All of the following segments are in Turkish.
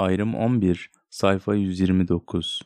Ayrım 11, sayfa 129.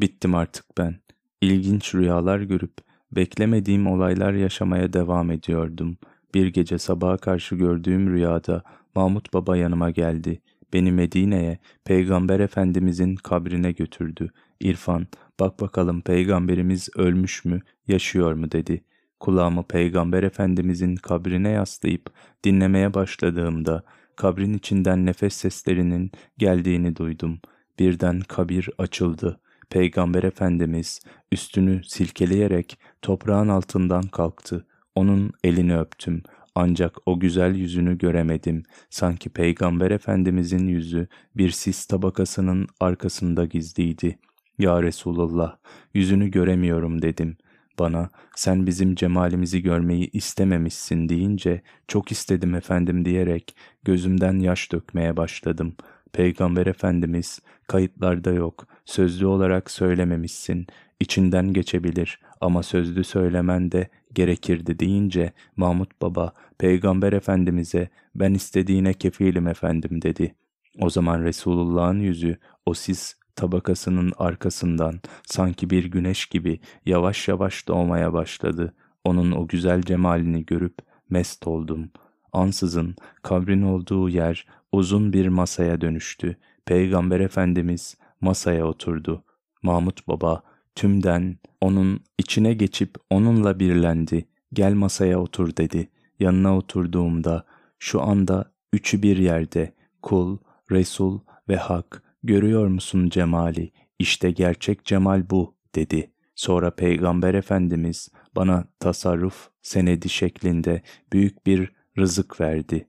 Bittim artık ben. İlginç rüyalar görüp beklemediğim olaylar yaşamaya devam ediyordum. Bir gece sabaha karşı gördüğüm rüyada Mahmut Baba yanıma geldi. Beni Medine'ye, Peygamber Efendimizin kabrine götürdü. İrfan, bak bakalım Peygamberimiz ölmüş mü, yaşıyor mu dedi. Kulağımı Peygamber Efendimizin kabrine yaslayıp dinlemeye başladığımda kabrin içinden nefes seslerinin geldiğini duydum. Birden kabir açıldı. Peygamber Efendimiz üstünü silkeleyerek toprağın altından kalktı. Onun elini öptüm. Ancak o güzel yüzünü göremedim. Sanki Peygamber Efendimizin yüzü bir sis tabakasının arkasında gizliydi. Ya Resulullah, yüzünü göremiyorum dedim. Bana sen bizim cemalimizi görmeyi istememişsin deyince çok istedim efendim diyerek gözümden yaş dökmeye başladım. Peygamber Efendimiz kayıtlarda yok, sözlü olarak söylememişsin, içinden geçebilir ama sözlü söylemen de gerekirdi deyince Mahmut Baba Peygamber Efendimiz'e ben istediğine kefilim efendim dedi. O zaman Resulullah'ın yüzü o sis tabakasının arkasından sanki bir güneş gibi yavaş yavaş doğmaya başladı. Onun o güzel cemalini görüp mest oldum. Ansızın kabrin olduğu yer uzun bir masaya dönüştü. Peygamber Efendimiz masaya oturdu. Mahmut Baba tümden onun içine geçip onunla birlendi. Gel masaya otur dedi. Yanına oturduğumda şu anda üçü bir yerde kul, Resul ve Hak görüyor musun cemali? İşte gerçek cemal bu dedi. Sonra Peygamber Efendimiz bana tasarruf senedi şeklinde büyük bir rızık verdi.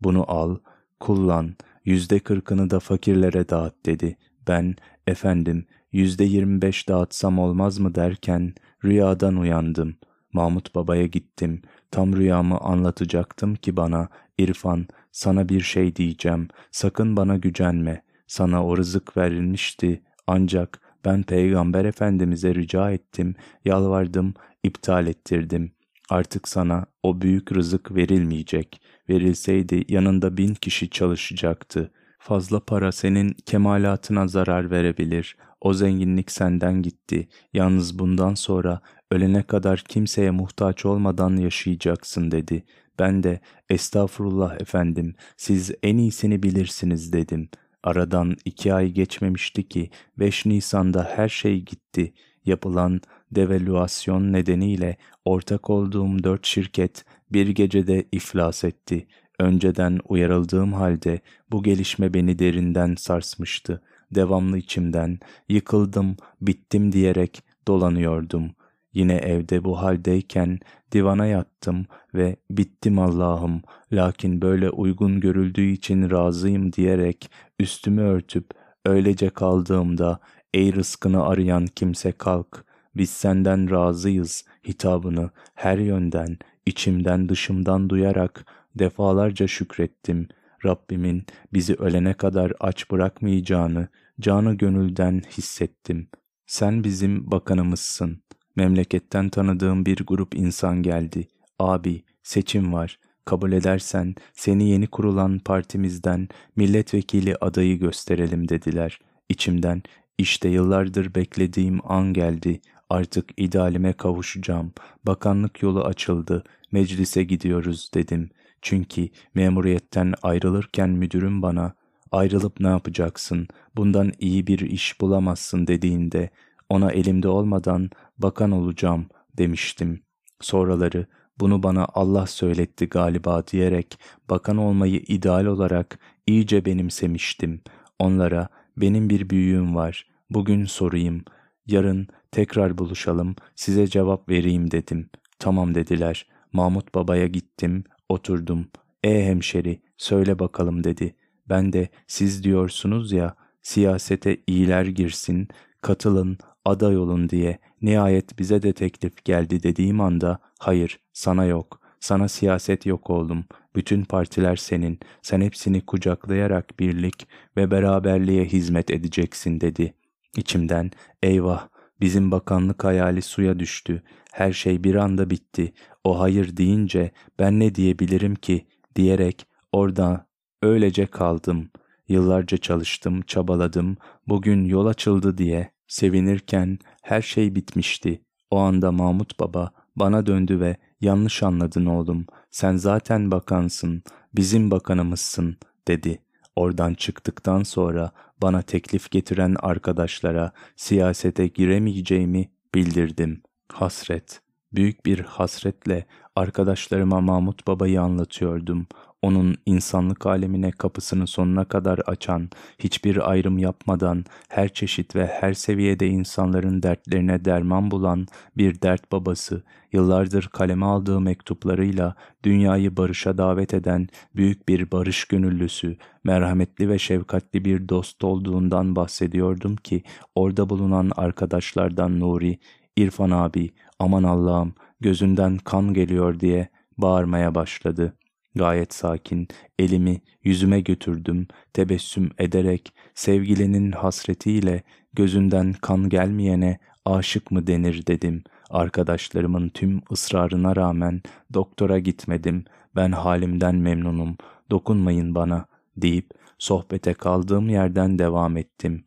Bunu al, kullan, yüzde kırkını da fakirlere dağıt dedi. Ben, efendim, yüzde yirmi beş dağıtsam olmaz mı derken rüyadan uyandım. Mahmut Baba'ya gittim. Tam rüyamı anlatacaktım ki bana, İrfan, sana bir şey diyeceğim, sakın bana gücenme. Sana o rızık verilmişti ancak ben Peygamber Efendimiz'e rica ettim, yalvardım, iptal ettirdim. Artık sana o büyük rızık verilmeyecek. Verilseydi yanında bin kişi çalışacaktı. Fazla para senin kemalatına zarar verebilir. O zenginlik senden gitti. Yalnız bundan sonra ölene kadar kimseye muhtaç olmadan yaşayacaksın dedi. Ben de estağfurullah efendim siz en iyisini bilirsiniz dedim. Aradan iki ay geçmemişti ki 5 Nisan'da her şey gitti. Yapılan devalüasyon nedeniyle ortak olduğum dört şirket bir gecede iflas etti. Önceden uyarıldığım halde bu gelişme beni derinden sarsmıştı. Devamlı içimden yıkıldım, bittim diyerek dolanıyordum. Yine evde bu haldeyken divana yattım ve bittim Allah'ım lakin böyle uygun görüldüğü için razıyım diyerek üstümü örtüp öylece kaldığımda ey rızkını arayan kimse kalk biz senden razıyız hitabını her yönden içimden dışımdan duyarak defalarca şükrettim. Rabbimin bizi ölene kadar aç bırakmayacağını canı gönülden hissettim. Sen bizim bakanımızsın. Memleketten tanıdığım bir grup insan geldi. Abi, seçim var. Kabul edersen seni yeni kurulan partimizden milletvekili adayı gösterelim dediler. İçimden işte yıllardır beklediğim an geldi. Artık idealime kavuşacağım. Bakanlık yolu açıldı. Meclise gidiyoruz dedim. Çünkü memuriyetten ayrılırken müdürüm bana ayrılıp ne yapacaksın? Bundan iyi bir iş bulamazsın dediğinde ona elimde olmadan bakan olacağım demiştim. Sonraları bunu bana Allah söyletti galiba diyerek bakan olmayı ideal olarak iyice benimsemiştim. Onlara benim bir büyüğüm var. Bugün sorayım. Yarın tekrar buluşalım. Size cevap vereyim dedim. Tamam dediler. Mahmut Baba'ya gittim. Oturdum. E hemşeri söyle bakalım dedi. Ben de siz diyorsunuz ya siyasete iyiler girsin, katılın, aday olun diye nihayet bize de teklif geldi dediğim anda hayır sana yok, sana siyaset yok oğlum, bütün partiler senin, sen hepsini kucaklayarak birlik ve beraberliğe hizmet edeceksin dedi. İçimden eyvah bizim bakanlık hayali suya düştü, her şey bir anda bitti, o hayır deyince ben ne diyebilirim ki diyerek orada öylece kaldım. Yıllarca çalıştım, çabaladım. Bugün yol açıldı diye sevinirken her şey bitmişti. O anda Mahmut Baba bana döndü ve yanlış anladın oğlum. Sen zaten bakansın, bizim bakanımızsın dedi. Oradan çıktıktan sonra bana teklif getiren arkadaşlara siyasete giremeyeceğimi bildirdim. Hasret. Büyük bir hasretle arkadaşlarıma Mahmut Baba'yı anlatıyordum onun insanlık alemine kapısını sonuna kadar açan, hiçbir ayrım yapmadan her çeşit ve her seviyede insanların dertlerine derman bulan bir dert babası, yıllardır kaleme aldığı mektuplarıyla dünyayı barışa davet eden büyük bir barış gönüllüsü, merhametli ve şefkatli bir dost olduğundan bahsediyordum ki orada bulunan arkadaşlardan Nuri, İrfan abi, aman Allah'ım gözünden kan geliyor diye bağırmaya başladı.'' Gayet sakin, elimi yüzüme götürdüm, tebessüm ederek sevgilinin hasretiyle gözünden kan gelmeyene aşık mı denir dedim. Arkadaşlarımın tüm ısrarına rağmen doktora gitmedim, ben halimden memnunum, dokunmayın bana deyip sohbete kaldığım yerden devam ettim.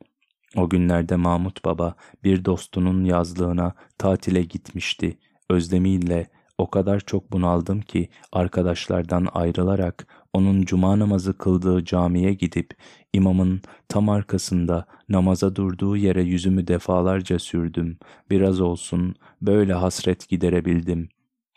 O günlerde Mahmut Baba bir dostunun yazlığına tatile gitmişti. Özlemiyle o kadar çok bunaldım ki arkadaşlardan ayrılarak onun cuma namazı kıldığı camiye gidip imamın tam arkasında namaza durduğu yere yüzümü defalarca sürdüm. Biraz olsun böyle hasret giderebildim.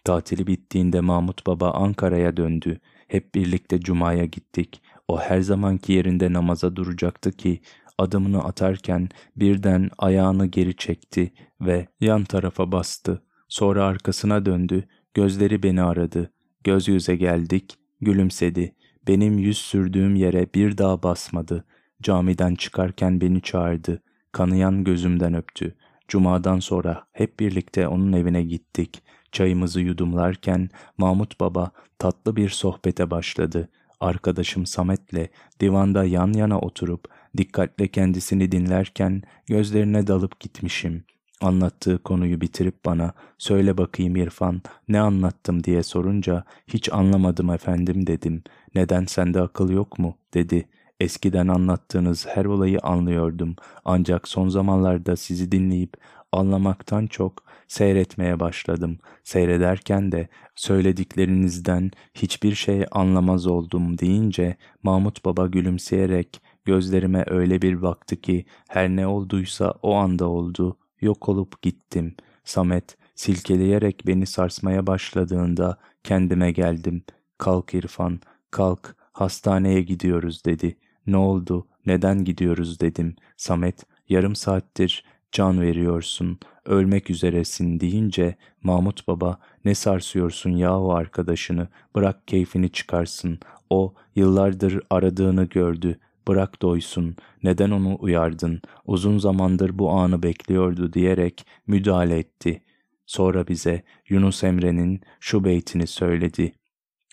Tatili bittiğinde Mahmut Baba Ankara'ya döndü. Hep birlikte cumaya gittik. O her zamanki yerinde namaza duracaktı ki adımını atarken birden ayağını geri çekti ve yan tarafa bastı. Sonra arkasına döndü, gözleri beni aradı. Göz yüze geldik, gülümsedi. Benim yüz sürdüğüm yere bir daha basmadı. Camiden çıkarken beni çağırdı. Kanayan gözümden öptü. Cuma'dan sonra hep birlikte onun evine gittik. Çayımızı yudumlarken Mahmut Baba tatlı bir sohbete başladı. Arkadaşım Samet'le divanda yan yana oturup dikkatle kendisini dinlerken gözlerine dalıp gitmişim. Anlattığı konuyu bitirip bana söyle bakayım İrfan ne anlattım diye sorunca hiç anlamadım efendim dedim. Neden sende akıl yok mu dedi. Eskiden anlattığınız her olayı anlıyordum ancak son zamanlarda sizi dinleyip anlamaktan çok seyretmeye başladım. Seyrederken de söylediklerinizden hiçbir şey anlamaz oldum deyince Mahmut Baba gülümseyerek gözlerime öyle bir baktı ki her ne olduysa o anda oldu yok olup gittim. Samet silkeleyerek beni sarsmaya başladığında kendime geldim. Kalk İrfan, kalk, hastaneye gidiyoruz dedi. Ne oldu, neden gidiyoruz dedim. Samet, yarım saattir can veriyorsun, ölmek üzeresin deyince Mahmut Baba ne sarsıyorsun yahu arkadaşını, bırak keyfini çıkarsın. O yıllardır aradığını gördü, bırak doysun, neden onu uyardın, uzun zamandır bu anı bekliyordu diyerek müdahale etti. Sonra bize Yunus Emre'nin şu beytini söyledi.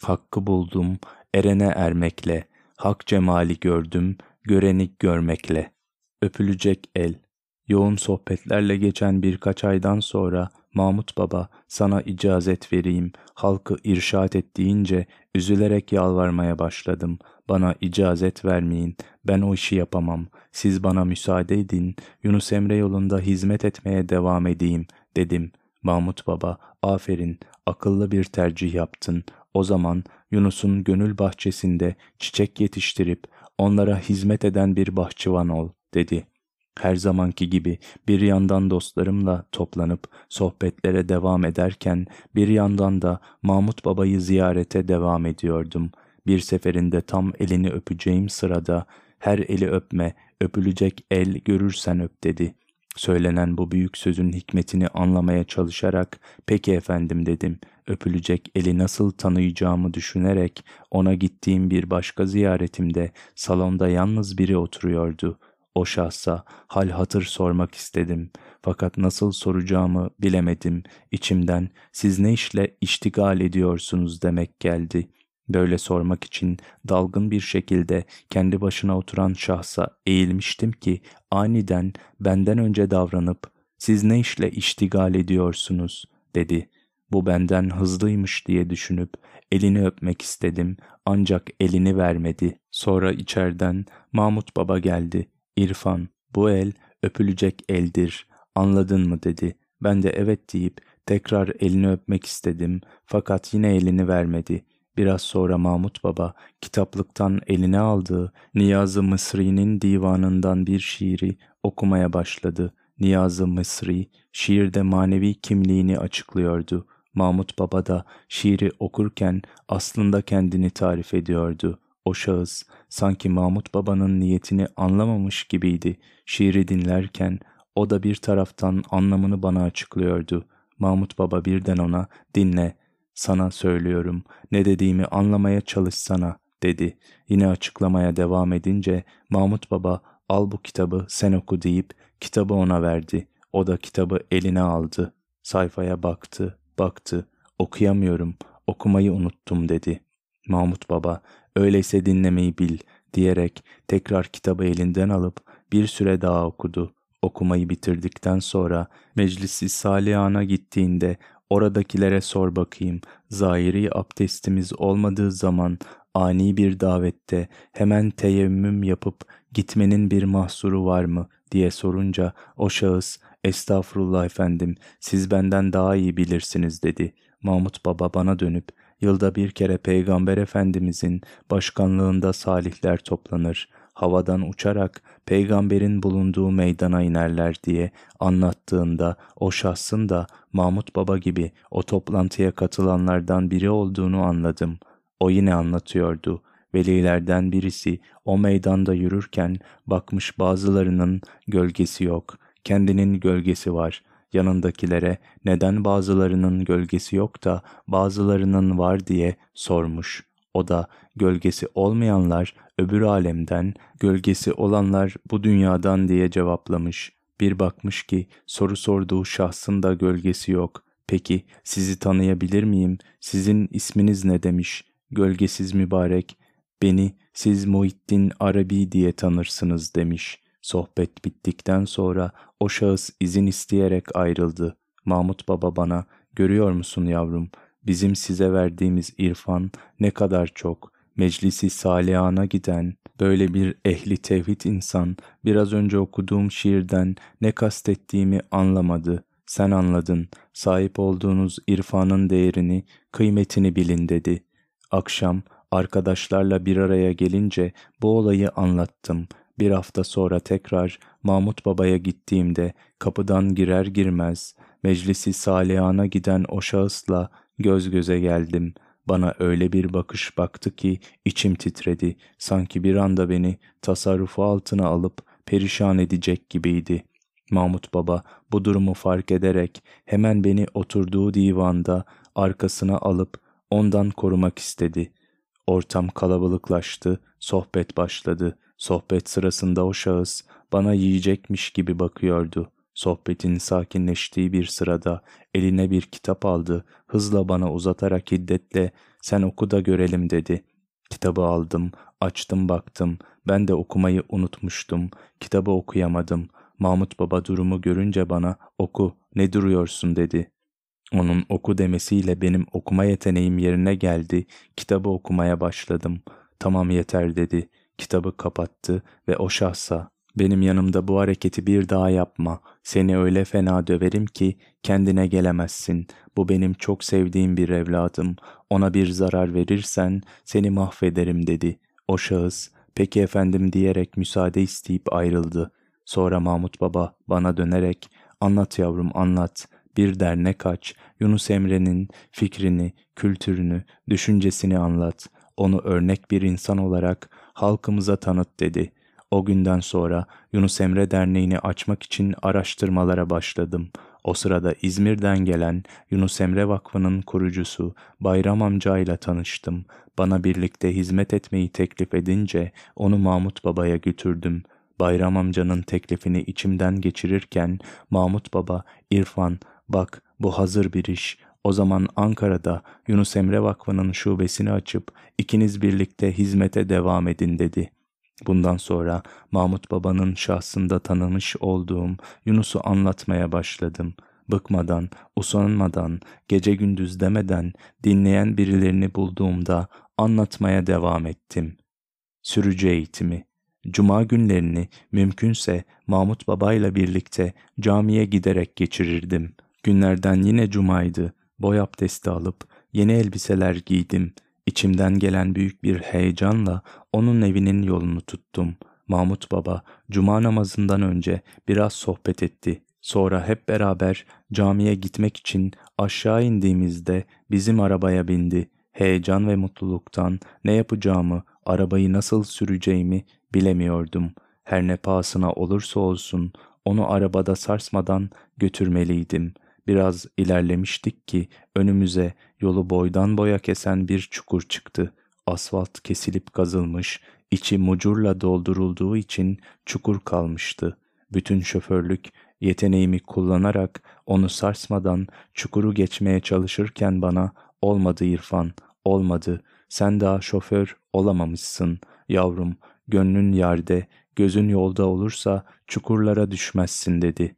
Hakkı buldum, erene ermekle, hak cemali gördüm, göreni görmekle. Öpülecek el. Yoğun sohbetlerle geçen birkaç aydan sonra Mahmut Baba sana icazet vereyim, halkı irşat et deyince üzülerek yalvarmaya başladım. Bana icazet vermeyin, ben o işi yapamam. Siz bana müsaade edin, Yunus Emre yolunda hizmet etmeye devam edeyim, dedim. Mahmut Baba, aferin, akıllı bir tercih yaptın. O zaman Yunus'un gönül bahçesinde çiçek yetiştirip onlara hizmet eden bir bahçıvan ol, dedi.'' Her zamanki gibi bir yandan dostlarımla toplanıp sohbetlere devam ederken bir yandan da Mahmut Baba'yı ziyarete devam ediyordum. Bir seferinde tam elini öpeceğim sırada her eli öpme, öpülecek el görürsen öp dedi. Söylenen bu büyük sözün hikmetini anlamaya çalışarak peki efendim dedim. Öpülecek eli nasıl tanıyacağımı düşünerek ona gittiğim bir başka ziyaretimde salonda yalnız biri oturuyordu. O şahsa hal hatır sormak istedim. Fakat nasıl soracağımı bilemedim. İçimden siz ne işle iştigal ediyorsunuz demek geldi. Böyle sormak için dalgın bir şekilde kendi başına oturan şahsa eğilmiştim ki aniden benden önce davranıp siz ne işle iştigal ediyorsunuz dedi. Bu benden hızlıymış diye düşünüp elini öpmek istedim ancak elini vermedi. Sonra içerden Mahmut Baba geldi. İrfan, bu el öpülecek eldir. Anladın mı dedi. Ben de evet deyip tekrar elini öpmek istedim fakat yine elini vermedi. Biraz sonra Mahmut Baba kitaplıktan eline aldığı Niyazi Mısri'nin divanından bir şiiri okumaya başladı. Niyazi Mısri şiirde manevi kimliğini açıklıyordu. Mahmut Baba da şiiri okurken aslında kendini tarif ediyordu. O şahıs sanki Mahmut Baba'nın niyetini anlamamış gibiydi. Şiiri dinlerken o da bir taraftan anlamını bana açıklıyordu. Mahmut Baba birden ona dinle sana söylüyorum ne dediğimi anlamaya çalışsana dedi. Yine açıklamaya devam edince Mahmut Baba al bu kitabı sen oku deyip kitabı ona verdi. O da kitabı eline aldı. Sayfaya baktı, baktı. Okuyamıyorum, okumayı unuttum dedi. Mahmut Baba öyleyse dinlemeyi bil diyerek tekrar kitabı elinden alıp bir süre daha okudu. Okumayı bitirdikten sonra meclisi salihana gittiğinde oradakilere sor bakayım zahiri abdestimiz olmadığı zaman ani bir davette hemen teyemmüm yapıp gitmenin bir mahsuru var mı diye sorunca o şahıs estağfurullah efendim siz benden daha iyi bilirsiniz dedi. Mahmut Baba bana dönüp yılda bir kere Peygamber Efendimizin başkanlığında salihler toplanır havadan uçarak peygamberin bulunduğu meydana inerler diye anlattığında o şahsın da Mahmut Baba gibi o toplantıya katılanlardan biri olduğunu anladım. O yine anlatıyordu. Velilerden birisi o meydanda yürürken bakmış bazılarının gölgesi yok, kendinin gölgesi var. Yanındakilere neden bazılarının gölgesi yok da bazılarının var diye sormuş. O da gölgesi olmayanlar öbür alemden, gölgesi olanlar bu dünyadan diye cevaplamış. Bir bakmış ki soru sorduğu şahsın da gölgesi yok. Peki sizi tanıyabilir miyim? Sizin isminiz ne demiş? Gölgesiz mübarek. Beni siz Muhittin Arabi diye tanırsınız demiş. Sohbet bittikten sonra o şahıs izin isteyerek ayrıldı. Mahmut Baba bana, görüyor musun yavrum, bizim size verdiğimiz irfan ne kadar çok, meclisi salihana giden, böyle bir ehli tevhid insan biraz önce okuduğum şiirden ne kastettiğimi anlamadı. Sen anladın, sahip olduğunuz irfanın değerini, kıymetini bilin dedi. Akşam arkadaşlarla bir araya gelince bu olayı anlattım. Bir hafta sonra tekrar Mahmut Baba'ya gittiğimde kapıdan girer girmez meclisi salihana giden o şahısla göz göze geldim. Bana öyle bir bakış baktı ki içim titredi. Sanki bir anda beni tasarrufu altına alıp perişan edecek gibiydi. Mahmut Baba bu durumu fark ederek hemen beni oturduğu divanda arkasına alıp ondan korumak istedi. Ortam kalabalıklaştı, sohbet başladı. Sohbet sırasında o şahıs bana yiyecekmiş gibi bakıyordu. Sohbetin sakinleştiği bir sırada eline bir kitap aldı, hızla bana uzatarak hiddetle sen oku da görelim dedi. Kitabı aldım, açtım baktım, ben de okumayı unutmuştum, kitabı okuyamadım. Mahmut Baba durumu görünce bana oku, ne duruyorsun dedi. Onun oku demesiyle benim okuma yeteneğim yerine geldi, kitabı okumaya başladım. Tamam yeter dedi, kitabı kapattı ve o şahsa benim yanımda bu hareketi bir daha yapma. Seni öyle fena döverim ki kendine gelemezsin. Bu benim çok sevdiğim bir evladım. Ona bir zarar verirsen seni mahvederim dedi. O şahıs peki efendim diyerek müsaade isteyip ayrıldı. Sonra Mahmut Baba bana dönerek anlat yavrum anlat. Bir dernek aç. Yunus Emre'nin fikrini, kültürünü, düşüncesini anlat. Onu örnek bir insan olarak halkımıza tanıt dedi.'' O günden sonra Yunus Emre Derneği'ni açmak için araştırmalara başladım. O sırada İzmir'den gelen Yunus Emre Vakfı'nın kurucusu Bayram amca ile tanıştım. Bana birlikte hizmet etmeyi teklif edince onu Mahmut Baba'ya götürdüm. Bayram amcanın teklifini içimden geçirirken Mahmut Baba, İrfan, bak bu hazır bir iş. O zaman Ankara'da Yunus Emre Vakfı'nın şubesini açıp ikiniz birlikte hizmete devam edin dedi. Bundan sonra Mahmut Baba'nın şahsında tanımış olduğum Yunus'u anlatmaya başladım. bıkmadan, usanmadan, gece gündüz demeden dinleyen birilerini bulduğumda anlatmaya devam ettim. Sürücü eğitimi Cuma günlerini mümkünse Mahmut Baba ile birlikte camiye giderek geçirirdim. Günlerden yine cumaydı. Boy abdesti alıp yeni elbiseler giydim. İçimden gelen büyük bir heyecanla onun evinin yolunu tuttum. Mahmut Baba cuma namazından önce biraz sohbet etti. Sonra hep beraber camiye gitmek için aşağı indiğimizde bizim arabaya bindi. Heyecan ve mutluluktan ne yapacağımı, arabayı nasıl süreceğimi bilemiyordum. Her ne pahasına olursa olsun onu arabada sarsmadan götürmeliydim. Biraz ilerlemiştik ki önümüze yolu boydan boya kesen bir çukur çıktı. Asfalt kesilip kazılmış, içi mucurla doldurulduğu için çukur kalmıştı. Bütün şoförlük yeteneğimi kullanarak onu sarsmadan çukuru geçmeye çalışırken bana olmadı İrfan, olmadı. Sen daha şoför olamamışsın. Yavrum, gönlün yerde, gözün yolda olursa çukurlara düşmezsin dedi.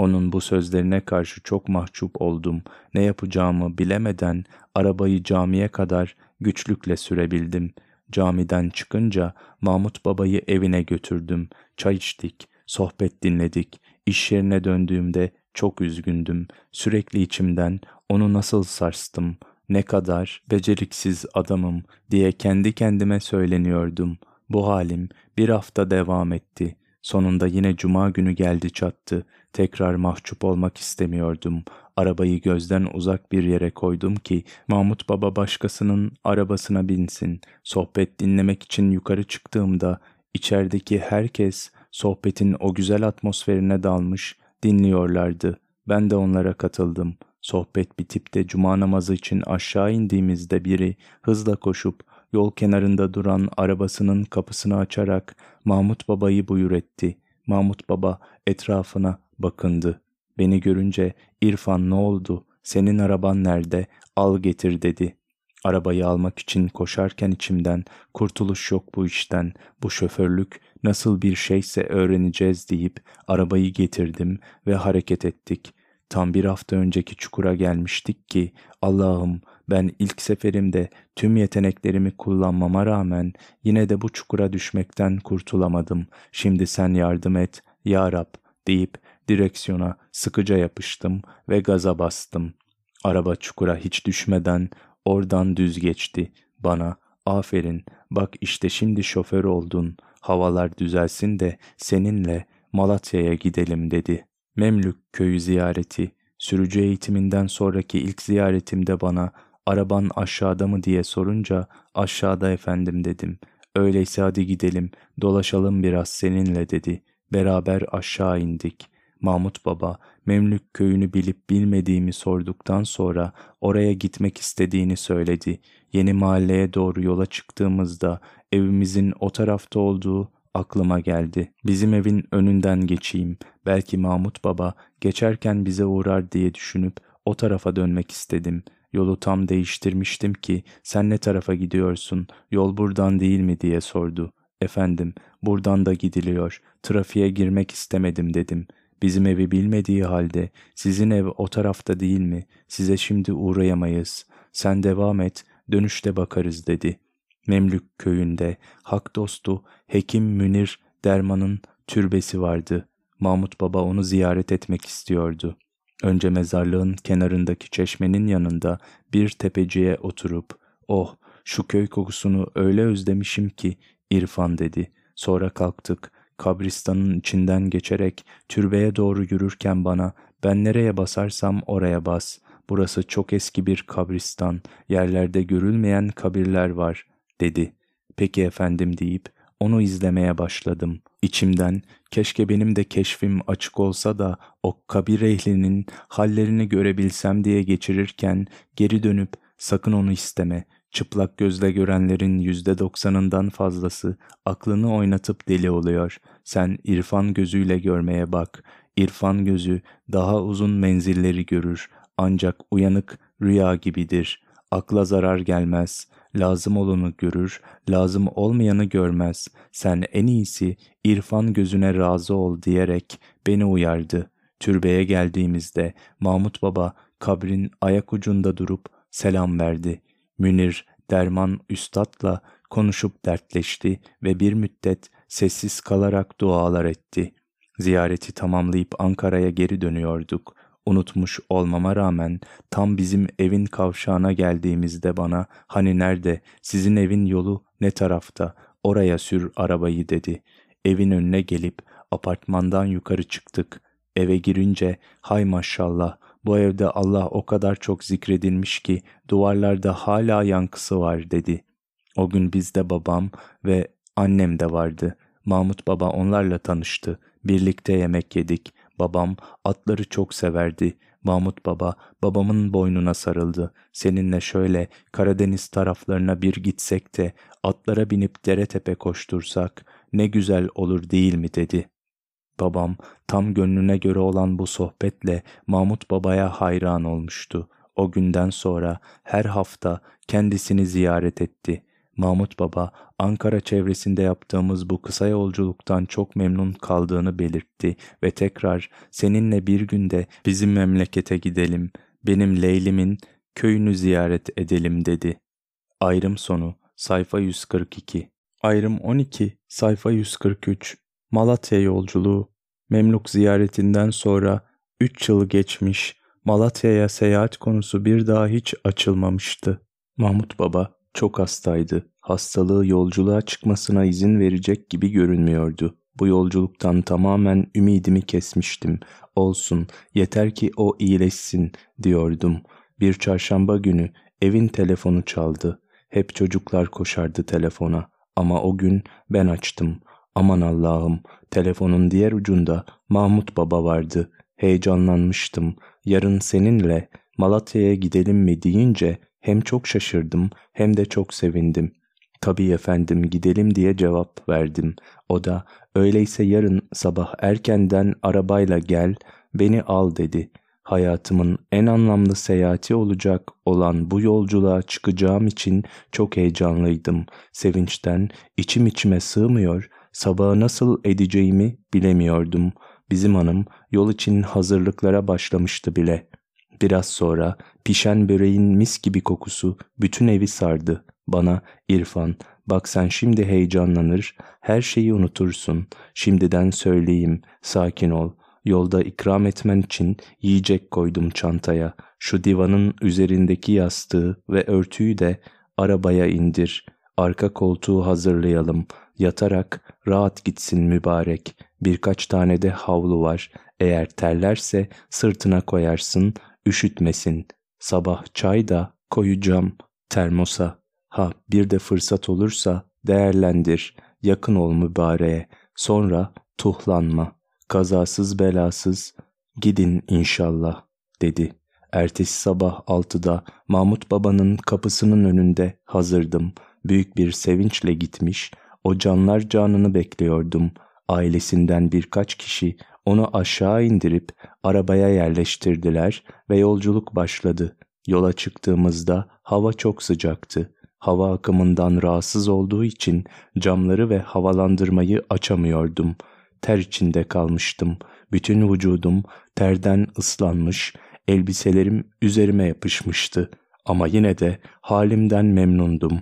Onun bu sözlerine karşı çok mahcup oldum. Ne yapacağımı bilemeden arabayı camiye kadar güçlükle sürebildim. Camiden çıkınca Mahmut babayı evine götürdüm. Çay içtik, sohbet dinledik. İş yerine döndüğümde çok üzgündüm. Sürekli içimden onu nasıl sarstım, ne kadar beceriksiz adamım diye kendi kendime söyleniyordum. Bu halim bir hafta devam etti. Sonunda yine cuma günü geldi çattı. Tekrar mahcup olmak istemiyordum. Arabayı gözden uzak bir yere koydum ki Mahmut Baba başkasının arabasına binsin. Sohbet dinlemek için yukarı çıktığımda içerideki herkes sohbetin o güzel atmosferine dalmış dinliyorlardı. Ben de onlara katıldım. Sohbet bitip de cuma namazı için aşağı indiğimizde biri hızla koşup yol kenarında duran arabasının kapısını açarak Mahmut Baba'yı buyur etti. Mahmut Baba etrafına bakındı. Beni görünce İrfan ne oldu? Senin araban nerede? Al getir dedi. Arabayı almak için koşarken içimden kurtuluş yok bu işten, bu şoförlük nasıl bir şeyse öğreneceğiz deyip arabayı getirdim ve hareket ettik. Tam bir hafta önceki çukura gelmiştik ki Allah'ım ben ilk seferimde tüm yeteneklerimi kullanmama rağmen yine de bu çukura düşmekten kurtulamadım. Şimdi sen yardım et ya Rab deyip direksiyona sıkıca yapıştım ve gaza bastım. Araba çukura hiç düşmeden oradan düz geçti. Bana aferin bak işte şimdi şoför oldun. Havalar düzelsin de seninle Malatya'ya gidelim dedi. Memlük köyü ziyareti. Sürücü eğitiminden sonraki ilk ziyaretimde bana araban aşağıda mı diye sorunca aşağıda efendim dedim. Öyleyse hadi gidelim dolaşalım biraz seninle dedi. Beraber aşağı indik. Mahmut Baba Memlük köyünü bilip bilmediğimi sorduktan sonra oraya gitmek istediğini söyledi. Yeni mahalleye doğru yola çıktığımızda evimizin o tarafta olduğu aklıma geldi. Bizim evin önünden geçeyim. Belki Mahmut Baba geçerken bize uğrar diye düşünüp o tarafa dönmek istedim. Yolu tam değiştirmiştim ki sen ne tarafa gidiyorsun, yol buradan değil mi diye sordu. Efendim, buradan da gidiliyor. Trafiğe girmek istemedim dedim. Bizim evi bilmediği halde sizin ev o tarafta değil mi? Size şimdi uğrayamayız. Sen devam et, dönüşte bakarız dedi. Memlük köyünde hak dostu Hekim Münir Derman'ın türbesi vardı. Mahmut Baba onu ziyaret etmek istiyordu. Önce mezarlığın kenarındaki çeşmenin yanında bir tepeciye oturup ''Oh, şu köy kokusunu öyle özlemişim ki'' İrfan dedi. Sonra kalktık. Kabristanın içinden geçerek türbeye doğru yürürken bana ''Ben nereye basarsam oraya bas. Burası çok eski bir kabristan. Yerlerde görülmeyen kabirler var.'' dedi. ''Peki efendim'' deyip onu izlemeye başladım. İçimden keşke benim de keşfim açık olsa da o kabir ehlinin hallerini görebilsem diye geçirirken geri dönüp sakın onu isteme. Çıplak gözle görenlerin yüzde doksanından fazlası aklını oynatıp deli oluyor. Sen irfan gözüyle görmeye bak. İrfan gözü daha uzun menzilleri görür. Ancak uyanık rüya gibidir. Akla zarar gelmez lazım olanı görür, lazım olmayanı görmez. Sen en iyisi irfan gözüne razı ol diyerek beni uyardı. Türbeye geldiğimizde Mahmut Baba kabrin ayak ucunda durup selam verdi. Münir, Derman Üstad'la konuşup dertleşti ve bir müddet sessiz kalarak dualar etti. Ziyareti tamamlayıp Ankara'ya geri dönüyorduk. Unutmuş olmama rağmen tam bizim evin kavşağına geldiğimizde bana hani nerede sizin evin yolu ne tarafta oraya sür arabayı dedi. Evin önüne gelip apartmandan yukarı çıktık. Eve girince hay maşallah bu evde Allah o kadar çok zikredilmiş ki duvarlarda hala yankısı var dedi. O gün bizde babam ve annem de vardı. Mahmut baba onlarla tanıştı. Birlikte yemek yedik. Babam atları çok severdi. Mahmut baba babamın boynuna sarıldı. Seninle şöyle Karadeniz taraflarına bir gitsek de atlara binip dere tepe koştursak ne güzel olur değil mi dedi. Babam tam gönlüne göre olan bu sohbetle Mahmut babaya hayran olmuştu. O günden sonra her hafta kendisini ziyaret etti. Mahmut Baba, Ankara çevresinde yaptığımız bu kısa yolculuktan çok memnun kaldığını belirtti ve tekrar seninle bir günde bizim memlekete gidelim, benim Leylim'in köyünü ziyaret edelim dedi. Ayrım sonu sayfa 142 Ayrım 12 sayfa 143 Malatya yolculuğu Memluk ziyaretinden sonra 3 yıl geçmiş Malatya'ya seyahat konusu bir daha hiç açılmamıştı. Mahmut Baba çok hastaydı. Hastalığı yolculuğa çıkmasına izin verecek gibi görünmüyordu. Bu yolculuktan tamamen ümidimi kesmiştim. Olsun, yeter ki o iyileşsin diyordum. Bir çarşamba günü evin telefonu çaldı. Hep çocuklar koşardı telefona. Ama o gün ben açtım. Aman Allah'ım, telefonun diğer ucunda Mahmut Baba vardı. Heyecanlanmıştım. Yarın seninle Malatya'ya gidelim mi deyince hem çok şaşırdım hem de çok sevindim. Tabii efendim gidelim diye cevap verdim. O da öyleyse yarın sabah erkenden arabayla gel beni al dedi. Hayatımın en anlamlı seyahati olacak olan bu yolculuğa çıkacağım için çok heyecanlıydım. Sevinçten içim içime sığmıyor, sabahı nasıl edeceğimi bilemiyordum. Bizim hanım yol için hazırlıklara başlamıştı bile. Biraz sonra pişen böreğin mis gibi kokusu bütün evi sardı. Bana İrfan bak sen şimdi heyecanlanır her şeyi unutursun. Şimdiden söyleyeyim sakin ol. Yolda ikram etmen için yiyecek koydum çantaya. Şu divanın üzerindeki yastığı ve örtüyü de arabaya indir. Arka koltuğu hazırlayalım. Yatarak rahat gitsin mübarek. Birkaç tane de havlu var. Eğer terlerse sırtına koyarsın, üşütmesin. Sabah çay da koyacağım termosa. Ha bir de fırsat olursa değerlendir, yakın ol mübareğe, sonra tuhlanma, kazasız belasız gidin inşallah dedi. Ertesi sabah altıda Mahmut babanın kapısının önünde hazırdım. Büyük bir sevinçle gitmiş, o canlar canını bekliyordum. Ailesinden birkaç kişi onu aşağı indirip arabaya yerleştirdiler ve yolculuk başladı. Yola çıktığımızda hava çok sıcaktı. Hava akımından rahatsız olduğu için camları ve havalandırmayı açamıyordum. Ter içinde kalmıştım. Bütün vücudum terden ıslanmış, elbiselerim üzerime yapışmıştı. Ama yine de halimden memnundum.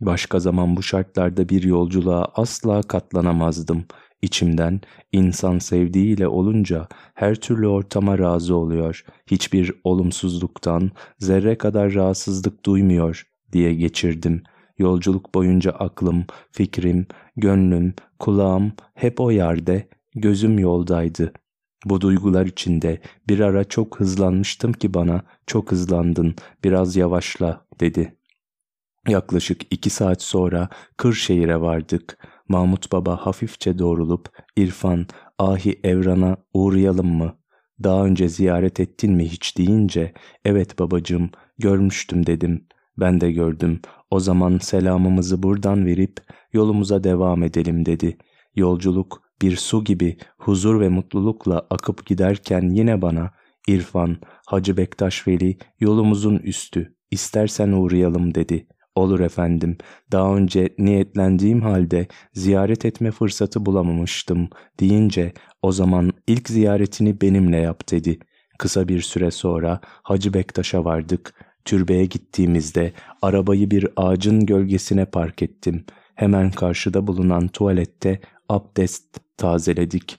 Başka zaman bu şartlarda bir yolculuğa asla katlanamazdım. İçimden insan sevdiğiyle olunca her türlü ortama razı oluyor. Hiçbir olumsuzluktan zerre kadar rahatsızlık duymuyor diye geçirdim. Yolculuk boyunca aklım, fikrim, gönlüm, kulağım hep o yerde, gözüm yoldaydı. Bu duygular içinde bir ara çok hızlanmıştım ki bana çok hızlandın, biraz yavaşla dedi. Yaklaşık iki saat sonra Kırşehir'e vardık. Mahmut Baba hafifçe doğrulup İrfan, ahi Evran'a uğrayalım mı? Daha önce ziyaret ettin mi hiç deyince evet babacığım görmüştüm dedim. Ben de gördüm. O zaman selamımızı buradan verip yolumuza devam edelim dedi. Yolculuk bir su gibi huzur ve mutlulukla akıp giderken yine bana İrfan, Hacı Bektaş Veli yolumuzun üstü, istersen uğrayalım dedi. Olur efendim. Daha önce niyetlendiğim halde ziyaret etme fırsatı bulamamıştım deyince o zaman ilk ziyaretini benimle yap dedi. Kısa bir süre sonra Hacı Bektaş'a vardık. Türbeye gittiğimizde arabayı bir ağacın gölgesine park ettim. Hemen karşıda bulunan tuvalette abdest tazeledik.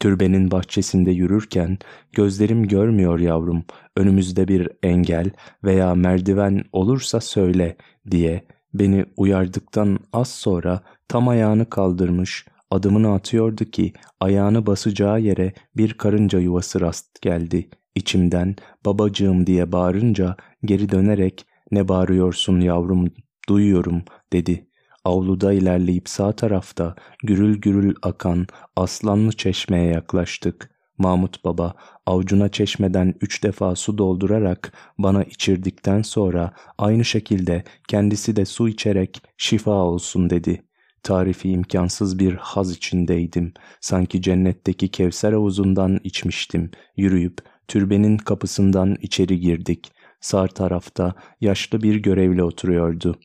Türbenin bahçesinde yürürken gözlerim görmüyor yavrum, önümüzde bir engel veya merdiven olursa söyle diye beni uyardıktan az sonra tam ayağını kaldırmış, adımını atıyordu ki ayağını basacağı yere bir karınca yuvası rast geldi. İçimden babacığım diye bağırınca geri dönerek ne bağırıyorsun yavrum duyuyorum dedi. Avluda ilerleyip sağ tarafta gürül gürül akan aslanlı çeşmeye yaklaştık. Mahmut Baba avucuna çeşmeden üç defa su doldurarak bana içirdikten sonra aynı şekilde kendisi de su içerek şifa olsun dedi. Tarifi imkansız bir haz içindeydim. Sanki cennetteki Kevser havuzundan içmiştim. Yürüyüp türbenin kapısından içeri girdik. Sağ tarafta yaşlı bir görevli oturuyordu.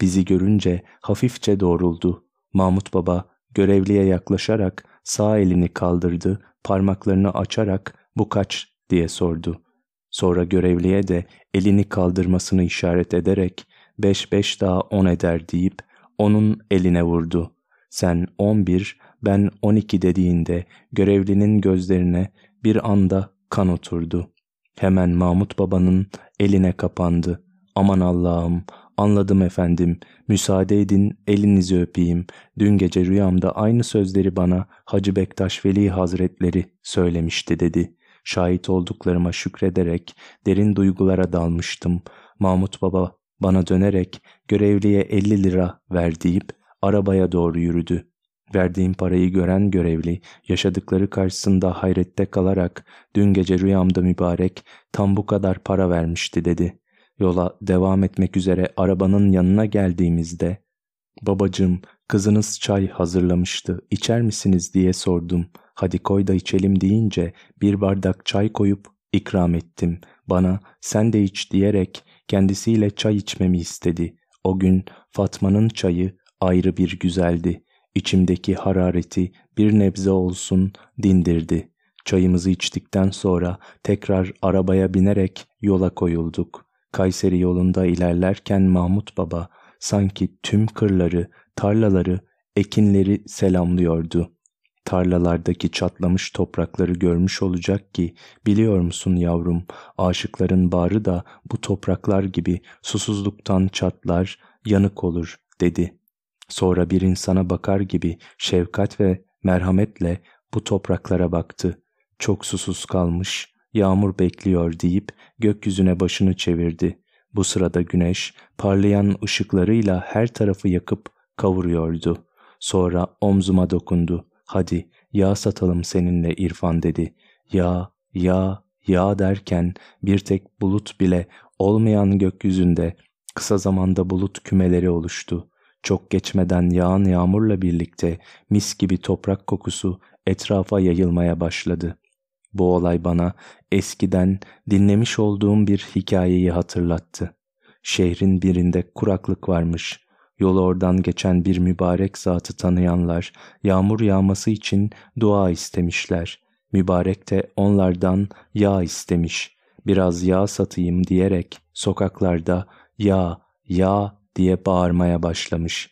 Bizi görünce hafifçe doğruldu. Mahmut Baba görevliye yaklaşarak sağ elini kaldırdı, parmaklarını açarak bu kaç diye sordu. Sonra görevliye de elini kaldırmasını işaret ederek beş beş daha on eder deyip onun eline vurdu. Sen on bir, ben on iki dediğinde görevlinin gözlerine bir anda kan oturdu. Hemen Mahmut Baba'nın eline kapandı. Aman Allah'ım, anladım efendim, müsaade edin elinizi öpeyim. Dün gece rüyamda aynı sözleri bana Hacı Bektaş Veli Hazretleri söylemişti dedi. Şahit olduklarıma şükrederek derin duygulara dalmıştım. Mahmut Baba bana dönerek görevliye 50 lira ver deyip arabaya doğru yürüdü. Verdiğim parayı gören görevli yaşadıkları karşısında hayrette kalarak dün gece rüyamda mübarek tam bu kadar para vermişti dedi. Yola devam etmek üzere arabanın yanına geldiğimizde babacığım kızınız çay hazırlamıştı içer misiniz diye sordum. Hadi koy da içelim deyince bir bardak çay koyup ikram ettim. Bana sen de iç diyerek kendisiyle çay içmemi istedi. O gün Fatma'nın çayı ayrı bir güzeldi. İçimdeki harareti bir nebze olsun dindirdi. Çayımızı içtikten sonra tekrar arabaya binerek yola koyulduk. Kayseri yolunda ilerlerken Mahmut Baba sanki tüm kırları, tarlaları, ekinleri selamlıyordu. Tarlalardaki çatlamış toprakları görmüş olacak ki biliyor musun yavrum aşıkların bağrı da bu topraklar gibi susuzluktan çatlar, yanık olur dedi. Sonra bir insana bakar gibi şefkat ve merhametle bu topraklara baktı. Çok susuz kalmış, yağmur bekliyor deyip gökyüzüne başını çevirdi. Bu sırada güneş parlayan ışıklarıyla her tarafı yakıp kavuruyordu. Sonra omzuma dokundu. Hadi yağ satalım seninle İrfan dedi. Yağ, yağ, yağ derken bir tek bulut bile olmayan gökyüzünde kısa zamanda bulut kümeleri oluştu. Çok geçmeden yağan yağmurla birlikte mis gibi toprak kokusu etrafa yayılmaya başladı. Bu olay bana eskiden dinlemiş olduğum bir hikayeyi hatırlattı. Şehrin birinde kuraklık varmış. Yolu oradan geçen bir mübarek zatı tanıyanlar yağmur yağması için dua istemişler. Mübarek de onlardan yağ istemiş. Biraz yağ satayım diyerek sokaklarda yağ, yağ diye bağırmaya başlamış.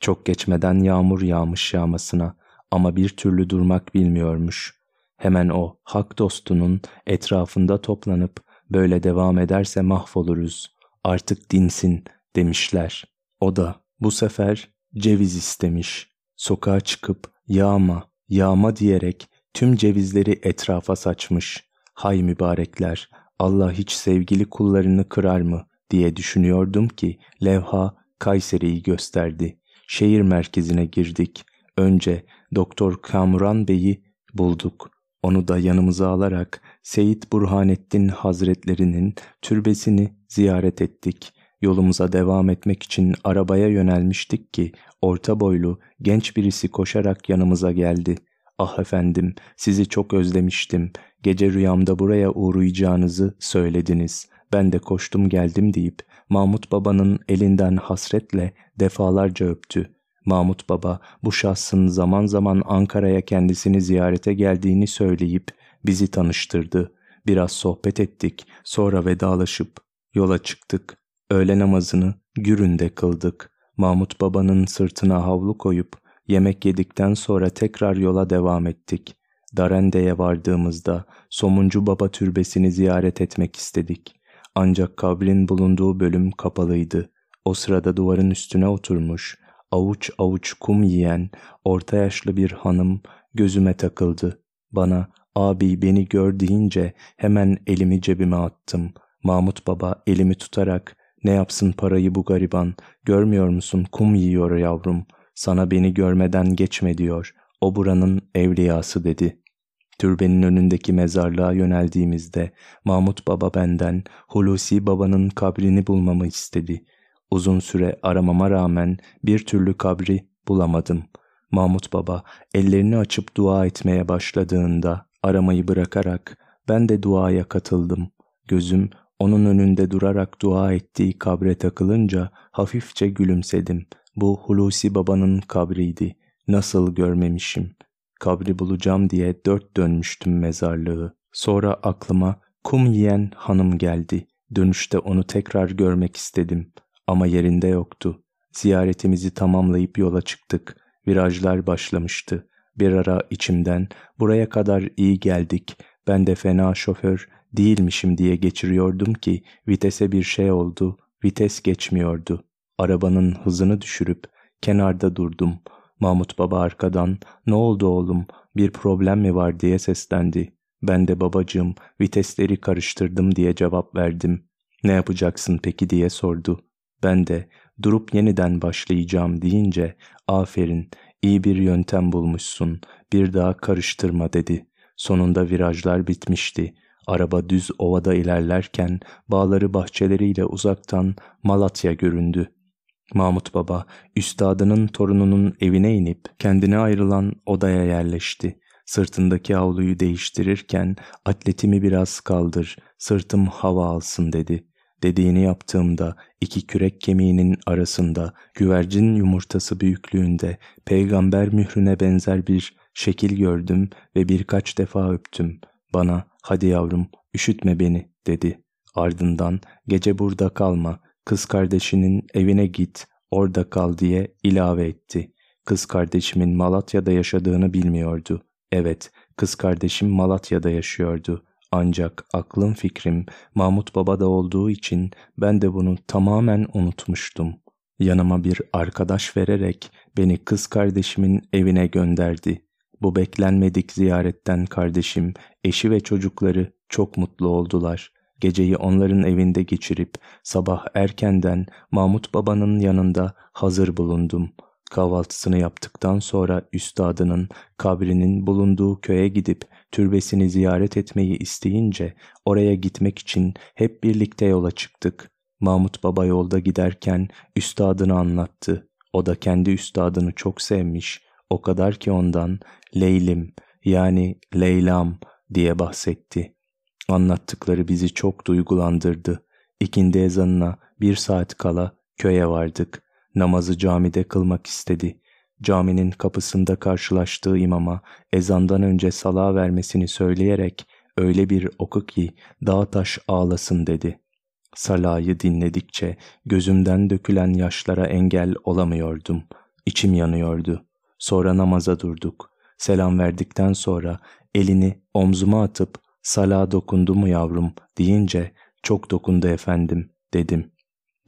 Çok geçmeden yağmur yağmış yağmasına ama bir türlü durmak bilmiyormuş. Hemen o hak dostunun etrafında toplanıp böyle devam ederse mahvoluruz. Artık dinsin demişler. O da bu sefer ceviz istemiş. Sokağa çıkıp yağma, yağma diyerek tüm cevizleri etrafa saçmış. Hay mübarekler, Allah hiç sevgili kullarını kırar mı diye düşünüyordum ki levha Kayseri'yi gösterdi. Şehir merkezine girdik. Önce Doktor Kamuran Bey'i bulduk. Onu da yanımıza alarak Seyit Burhanettin Hazretlerinin türbesini ziyaret ettik. Yolumuza devam etmek için arabaya yönelmiştik ki orta boylu genç birisi koşarak yanımıza geldi. Ah efendim sizi çok özlemiştim. Gece rüyamda buraya uğrayacağınızı söylediniz. Ben de koştum geldim deyip Mahmut Baba'nın elinden hasretle defalarca öptü. Mahmut Baba bu şahsın zaman zaman Ankara'ya kendisini ziyarete geldiğini söyleyip bizi tanıştırdı. Biraz sohbet ettik, sonra vedalaşıp yola çıktık. Öğle namazını Gürün'de kıldık. Mahmut Baba'nın sırtına havlu koyup yemek yedikten sonra tekrar yola devam ettik. Darende'ye vardığımızda Somuncu Baba türbesini ziyaret etmek istedik. Ancak kabrin bulunduğu bölüm kapalıydı. O sırada duvarın üstüne oturmuş, avuç avuç kum yiyen, orta yaşlı bir hanım gözüme takıldı. Bana abi beni gör deyince hemen elimi cebime attım. Mahmut Baba elimi tutarak ne yapsın parayı bu gariban, görmüyor musun kum yiyor yavrum, sana beni görmeden geçme diyor, o buranın evliyası dedi. Türbenin önündeki mezarlığa yöneldiğimizde Mahmut Baba benden Hulusi Baba'nın kabrini bulmamı istedi. Uzun süre aramama rağmen bir türlü kabri bulamadım. Mahmut Baba ellerini açıp dua etmeye başladığında aramayı bırakarak ben de duaya katıldım. Gözüm onun önünde durarak dua ettiği kabre takılınca hafifçe gülümsedim. Bu Hulusi Baba'nın kabriydi. Nasıl görmemişim. Kabri bulacağım diye dört dönmüştüm mezarlığı. Sonra aklıma kum yiyen hanım geldi. Dönüşte onu tekrar görmek istedim. Ama yerinde yoktu. Ziyaretimizi tamamlayıp yola çıktık. Virajlar başlamıştı. Bir ara içimden buraya kadar iyi geldik. Ben de fena şoför değilmişim diye geçiriyordum ki vitese bir şey oldu. Vites geçmiyordu. Arabanın hızını düşürüp kenarda durdum. Mahmut Baba arkadan ne oldu oğlum bir problem mi var diye seslendi. Ben de babacığım vitesleri karıştırdım diye cevap verdim. Ne yapacaksın peki diye sordu. Ben de durup yeniden başlayacağım deyince aferin iyi bir yöntem bulmuşsun bir daha karıştırma dedi. Sonunda virajlar bitmişti. Araba düz ovada ilerlerken bağları bahçeleriyle uzaktan Malatya göründü. Mahmut Baba, üstadının torununun evine inip kendine ayrılan odaya yerleşti. Sırtındaki havluyu değiştirirken atletimi biraz kaldır, sırtım hava alsın dedi. Dediğini yaptığımda iki kürek kemiğinin arasında güvercin yumurtası büyüklüğünde peygamber mührüne benzer bir şekil gördüm ve birkaç defa öptüm. Bana hadi yavrum üşütme beni dedi. Ardından gece burada kalma kız kardeşinin evine git orada kal diye ilave etti. Kız kardeşimin Malatya'da yaşadığını bilmiyordu. Evet kız kardeşim Malatya'da yaşıyordu. Ancak aklım fikrim Mahmut Baba'da olduğu için ben de bunu tamamen unutmuştum. Yanıma bir arkadaş vererek beni kız kardeşimin evine gönderdi. Bu beklenmedik ziyaretten kardeşim, eşi ve çocukları çok mutlu oldular. Geceyi onların evinde geçirip sabah erkenden Mahmut Baba'nın yanında hazır bulundum. Kahvaltısını yaptıktan sonra üstadının kabrinin bulunduğu köye gidip türbesini ziyaret etmeyi isteyince oraya gitmek için hep birlikte yola çıktık. Mahmut Baba yolda giderken üstadını anlattı. O da kendi üstadını çok sevmiş. O kadar ki ondan Leylim yani Leylam diye bahsetti. Anlattıkları bizi çok duygulandırdı. İkindi ezanına bir saat kala köye vardık. Namazı camide kılmak istedi. Caminin kapısında karşılaştığı imama ezandan önce sala vermesini söyleyerek öyle bir oku ki dağ taş ağlasın dedi. Salayı dinledikçe gözümden dökülen yaşlara engel olamıyordum. İçim yanıyordu. Sonra namaza durduk. Selam verdikten sonra elini omzuma atıp Sala dokundu mu yavrum deyince çok dokundu efendim dedim.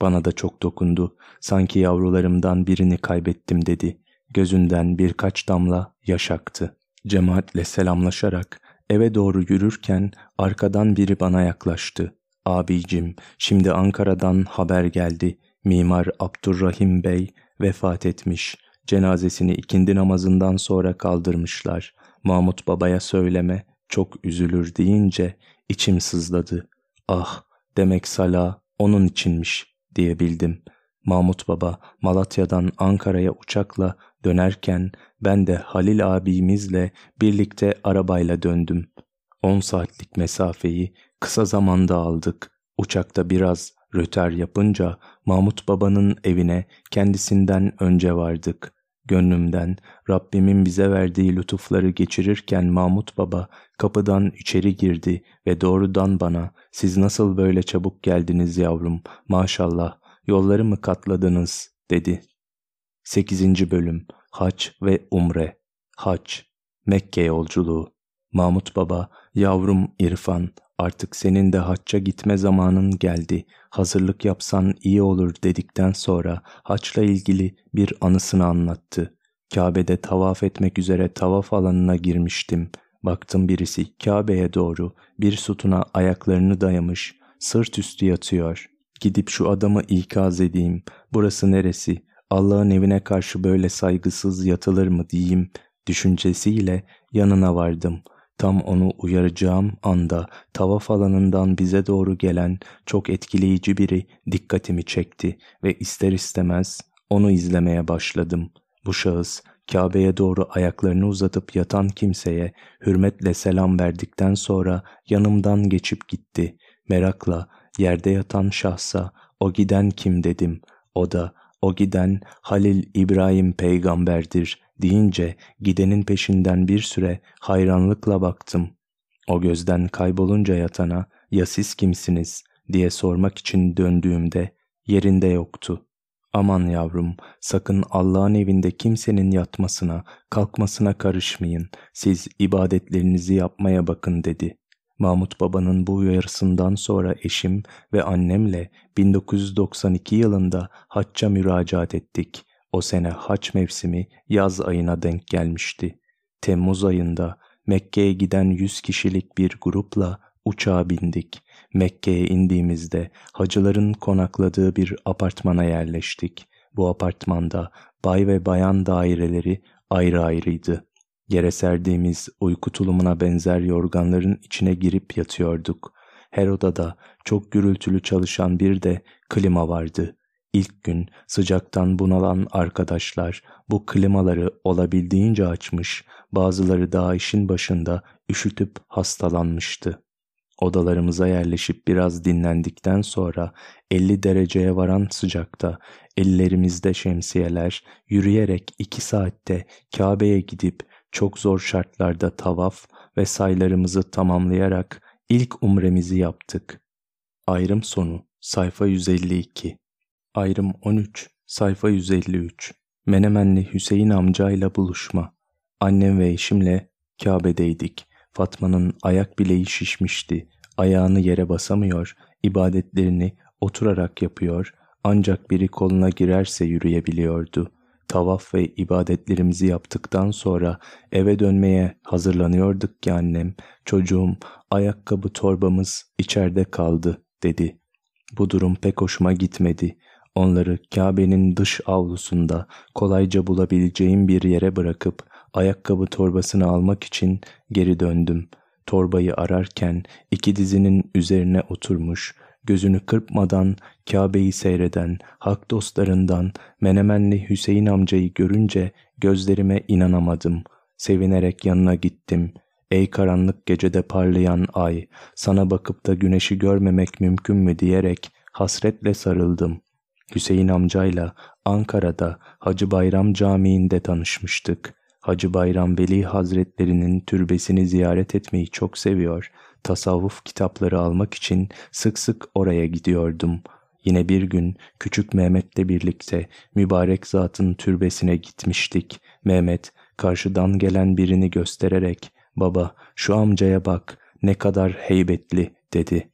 Bana da çok dokundu. Sanki yavrularımdan birini kaybettim dedi. Gözünden birkaç damla yaş aktı. Cemaatle selamlaşarak eve doğru yürürken arkadan biri bana yaklaştı. Abicim, şimdi Ankara'dan haber geldi. Mimar Abdurrahim Bey vefat etmiş. Cenazesini ikindi namazından sonra kaldırmışlar. Mahmut Baba'ya söyleme, çok üzülür deyince içim sızladı. Ah, demek Sala onun içinmiş diyebildim. Mahmut Baba Malatya'dan Ankara'ya uçakla dönerken ben de Halil abimizle birlikte arabayla döndüm. 10 saatlik mesafeyi kısa zamanda aldık. Uçakta biraz röter yapınca Mahmut Baba'nın evine kendisinden önce vardık. Gönlümden Rabbimin bize verdiği lütufları geçirirken Mahmut Baba kapıdan içeri girdi ve doğrudan bana siz nasıl böyle çabuk geldiniz yavrum maşallah yolları mı katladınız dedi. 8. Bölüm Hac ve Umre Hac Mekke yolculuğu Mahmut Baba yavrum İrfan artık senin de hacca gitme zamanın geldi. Hazırlık yapsan iyi olur dedikten sonra haçla ilgili bir anısını anlattı. Kabe'de tavaf etmek üzere tavaf alanına girmiştim. Baktım birisi Kabe'ye doğru bir sütuna ayaklarını dayamış, sırt üstü yatıyor. Gidip şu adamı ikaz edeyim. Burası neresi? Allah'ın evine karşı böyle saygısız yatılır mı diyeyim düşüncesiyle yanına vardım. Tam onu uyaracağım anda tavaf alanından bize doğru gelen çok etkileyici biri dikkatimi çekti ve ister istemez onu izlemeye başladım. Bu şahıs Kabe'ye doğru ayaklarını uzatıp yatan kimseye hürmetle selam verdikten sonra yanımdan geçip gitti. Merakla yerde yatan şahsa o giden kim dedim. O da o giden Halil İbrahim peygamberdir deyince gidenin peşinden bir süre hayranlıkla baktım. O gözden kaybolunca yatana ya siz kimsiniz diye sormak için döndüğümde yerinde yoktu. Aman yavrum sakın Allah'ın evinde kimsenin yatmasına, kalkmasına karışmayın. Siz ibadetlerinizi yapmaya bakın dedi. Mahmut Baba'nın bu uyarısından sonra eşim ve annemle 1992 yılında hacca müracaat ettik. O sene haç mevsimi yaz ayına denk gelmişti. Temmuz ayında Mekke'ye giden 100 kişilik bir grupla uçağa bindik. Mekke'ye indiğimizde hacıların konakladığı bir apartmana yerleştik. Bu apartmanda bay ve bayan daireleri ayrı ayrıydı. Yere serdiğimiz uyku tulumuna benzer yorganların içine girip yatıyorduk. Her odada çok gürültülü çalışan bir de klima vardı. İlk gün sıcaktan bunalan arkadaşlar bu klimaları olabildiğince açmış, bazıları daha işin başında üşütüp hastalanmıştı. Odalarımıza yerleşip biraz dinlendikten sonra 50 dereceye varan sıcakta ellerimizde şemsiyeler yürüyerek 2 saatte Kabe'ye gidip çok zor şartlarda tavaf ve saylarımızı tamamlayarak ilk umremizi yaptık. Ayrım sonu sayfa 152 Ayrım 13 sayfa 153 Menemenli Hüseyin amcayla buluşma Annem ve eşimle Kabe'deydik. Fatma'nın ayak bileği şişmişti. Ayağını yere basamıyor, ibadetlerini oturarak yapıyor, ancak biri koluna girerse yürüyebiliyordu tavaf ve ibadetlerimizi yaptıktan sonra eve dönmeye hazırlanıyorduk ki annem, çocuğum, ayakkabı torbamız içeride kaldı dedi. Bu durum pek hoşuma gitmedi. Onları Kabe'nin dış avlusunda kolayca bulabileceğim bir yere bırakıp ayakkabı torbasını almak için geri döndüm. Torbayı ararken iki dizinin üzerine oturmuş, gözünü kırpmadan Kabe'yi seyreden hak dostlarından Menemenli Hüseyin amcayı görünce gözlerime inanamadım. Sevinerek yanına gittim. Ey karanlık gecede parlayan ay, sana bakıp da güneşi görmemek mümkün mü diyerek hasretle sarıldım. Hüseyin amcayla Ankara'da Hacı Bayram Camii'nde tanışmıştık. Hacı Bayram Veli Hazretlerinin türbesini ziyaret etmeyi çok seviyor tasavvuf kitapları almak için sık sık oraya gidiyordum. Yine bir gün küçük Mehmet'le birlikte mübarek zatın türbesine gitmiştik. Mehmet karşıdan gelen birini göstererek baba şu amcaya bak ne kadar heybetli dedi.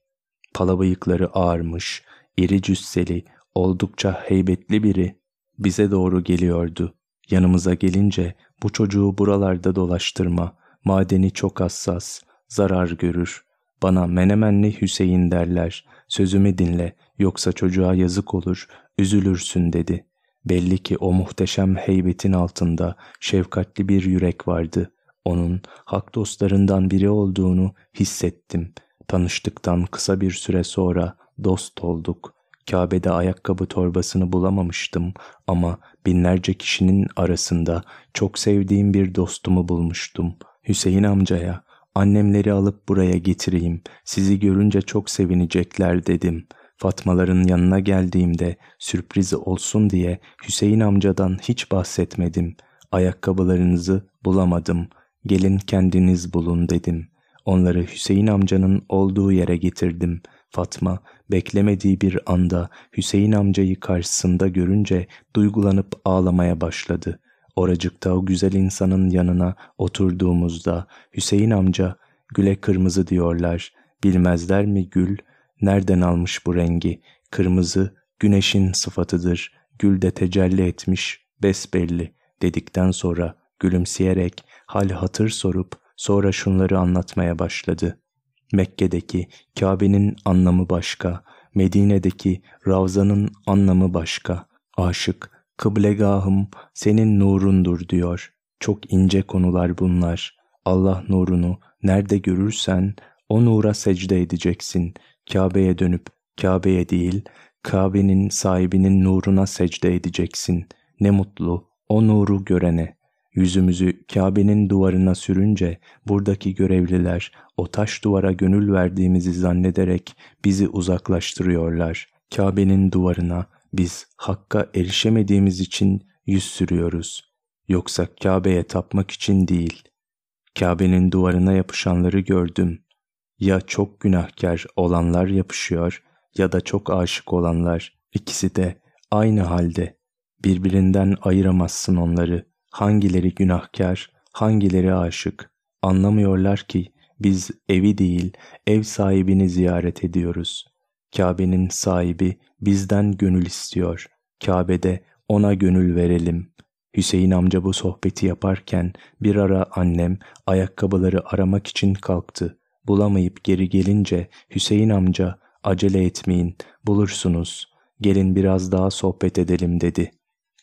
Pala bıyıkları ağarmış, iri cüsseli, oldukça heybetli biri bize doğru geliyordu. Yanımıza gelince bu çocuğu buralarda dolaştırma, madeni çok hassas, zarar görür. Bana menemenli Hüseyin derler. Sözümü dinle yoksa çocuğa yazık olur, üzülürsün dedi. Belli ki o muhteşem heybetin altında şefkatli bir yürek vardı. Onun hak dostlarından biri olduğunu hissettim. Tanıştıktan kısa bir süre sonra dost olduk. Kabe'de ayakkabı torbasını bulamamıştım ama binlerce kişinin arasında çok sevdiğim bir dostumu bulmuştum. Hüseyin amcaya Annemleri alıp buraya getireyim. Sizi görünce çok sevinecekler dedim. Fatmaların yanına geldiğimde sürpriz olsun diye Hüseyin amcadan hiç bahsetmedim. Ayakkabılarınızı bulamadım. Gelin kendiniz bulun dedim. Onları Hüseyin amcanın olduğu yere getirdim. Fatma beklemediği bir anda Hüseyin amcayı karşısında görünce duygulanıp ağlamaya başladı. Oracıkta o güzel insanın yanına oturduğumuzda Hüseyin amca güle kırmızı diyorlar. Bilmezler mi gül nereden almış bu rengi? Kırmızı güneşin sıfatıdır. Gül de tecelli etmiş besbelli dedikten sonra gülümseyerek hal hatır sorup sonra şunları anlatmaya başladı. Mekke'deki Kabe'nin anlamı başka, Medine'deki Ravza'nın anlamı başka. Aşık, kıblegahım senin nurundur diyor. Çok ince konular bunlar. Allah nurunu nerede görürsen o nura secde edeceksin. Kabe'ye dönüp Kabe'ye değil, Kabe'nin sahibinin nuruna secde edeceksin. Ne mutlu o nuru görene. Yüzümüzü Kabe'nin duvarına sürünce buradaki görevliler o taş duvara gönül verdiğimizi zannederek bizi uzaklaştırıyorlar. Kabe'nin duvarına biz Hakk'a erişemediğimiz için yüz sürüyoruz. Yoksa Kabe'ye tapmak için değil. Kabe'nin duvarına yapışanları gördüm. Ya çok günahkar olanlar yapışıyor ya da çok aşık olanlar. İkisi de aynı halde. Birbirinden ayıramazsın onları. Hangileri günahkar, hangileri aşık. Anlamıyorlar ki biz evi değil, ev sahibini ziyaret ediyoruz. Kabe'nin sahibi bizden gönül istiyor. Kabe'de ona gönül verelim. Hüseyin amca bu sohbeti yaparken bir ara annem ayakkabıları aramak için kalktı. Bulamayıp geri gelince Hüseyin amca acele etmeyin bulursunuz. Gelin biraz daha sohbet edelim dedi.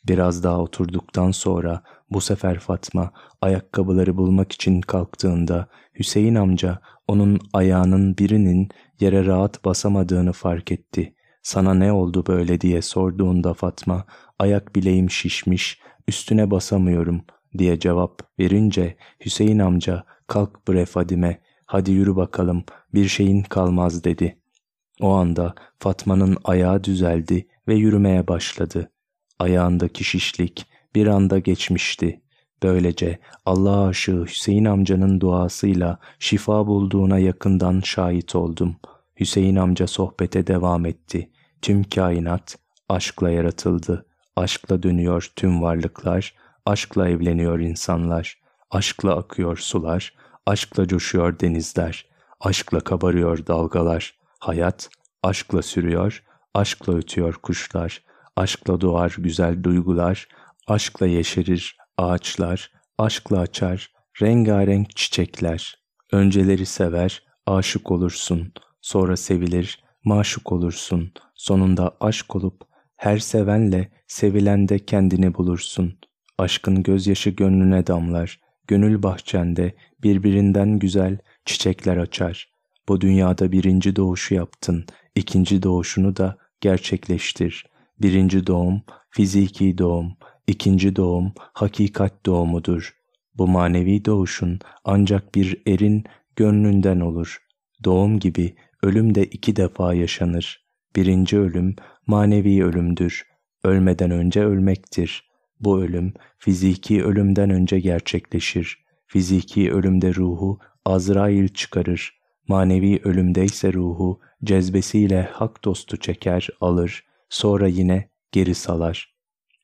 Biraz daha oturduktan sonra bu sefer Fatma ayakkabıları bulmak için kalktığında Hüseyin amca onun ayağının birinin yere rahat basamadığını fark etti. Sana ne oldu böyle diye sorduğunda Fatma ayak bileğim şişmiş üstüne basamıyorum diye cevap verince Hüseyin amca kalk bre Fadime hadi yürü bakalım bir şeyin kalmaz dedi. O anda Fatma'nın ayağı düzeldi ve yürümeye başladı. Ayağındaki şişlik bir anda geçmişti. Böylece Allah aşığı Hüseyin amcanın duasıyla şifa bulduğuna yakından şahit oldum. Hüseyin amca sohbete devam etti. Tüm kainat aşkla yaratıldı. Aşkla dönüyor tüm varlıklar, aşkla evleniyor insanlar, aşkla akıyor sular, aşkla coşuyor denizler, aşkla kabarıyor dalgalar. Hayat aşkla sürüyor, aşkla ötüyor kuşlar, aşkla doğar güzel duygular, aşkla yeşerir ağaçlar, aşkla açar rengarenk çiçekler. Önceleri sever, aşık olursun, sonra sevilir, maşuk olursun, sonunda aşk olup her sevenle sevilende kendini bulursun. Aşkın gözyaşı gönlüne damlar, gönül bahçende birbirinden güzel çiçekler açar. Bu dünyada birinci doğuşu yaptın, ikinci doğuşunu da gerçekleştir. Birinci doğum fiziki doğum, ikinci doğum hakikat doğumudur. Bu manevi doğuşun ancak bir erin gönlünden olur. Doğum gibi ölüm de iki defa yaşanır. Birinci ölüm manevi ölümdür. Ölmeden önce ölmektir. Bu ölüm fiziki ölümden önce gerçekleşir. Fiziki ölümde ruhu Azrail çıkarır. Manevi ölümde ise ruhu cezbesiyle hak dostu çeker, alır. Sonra yine geri salar.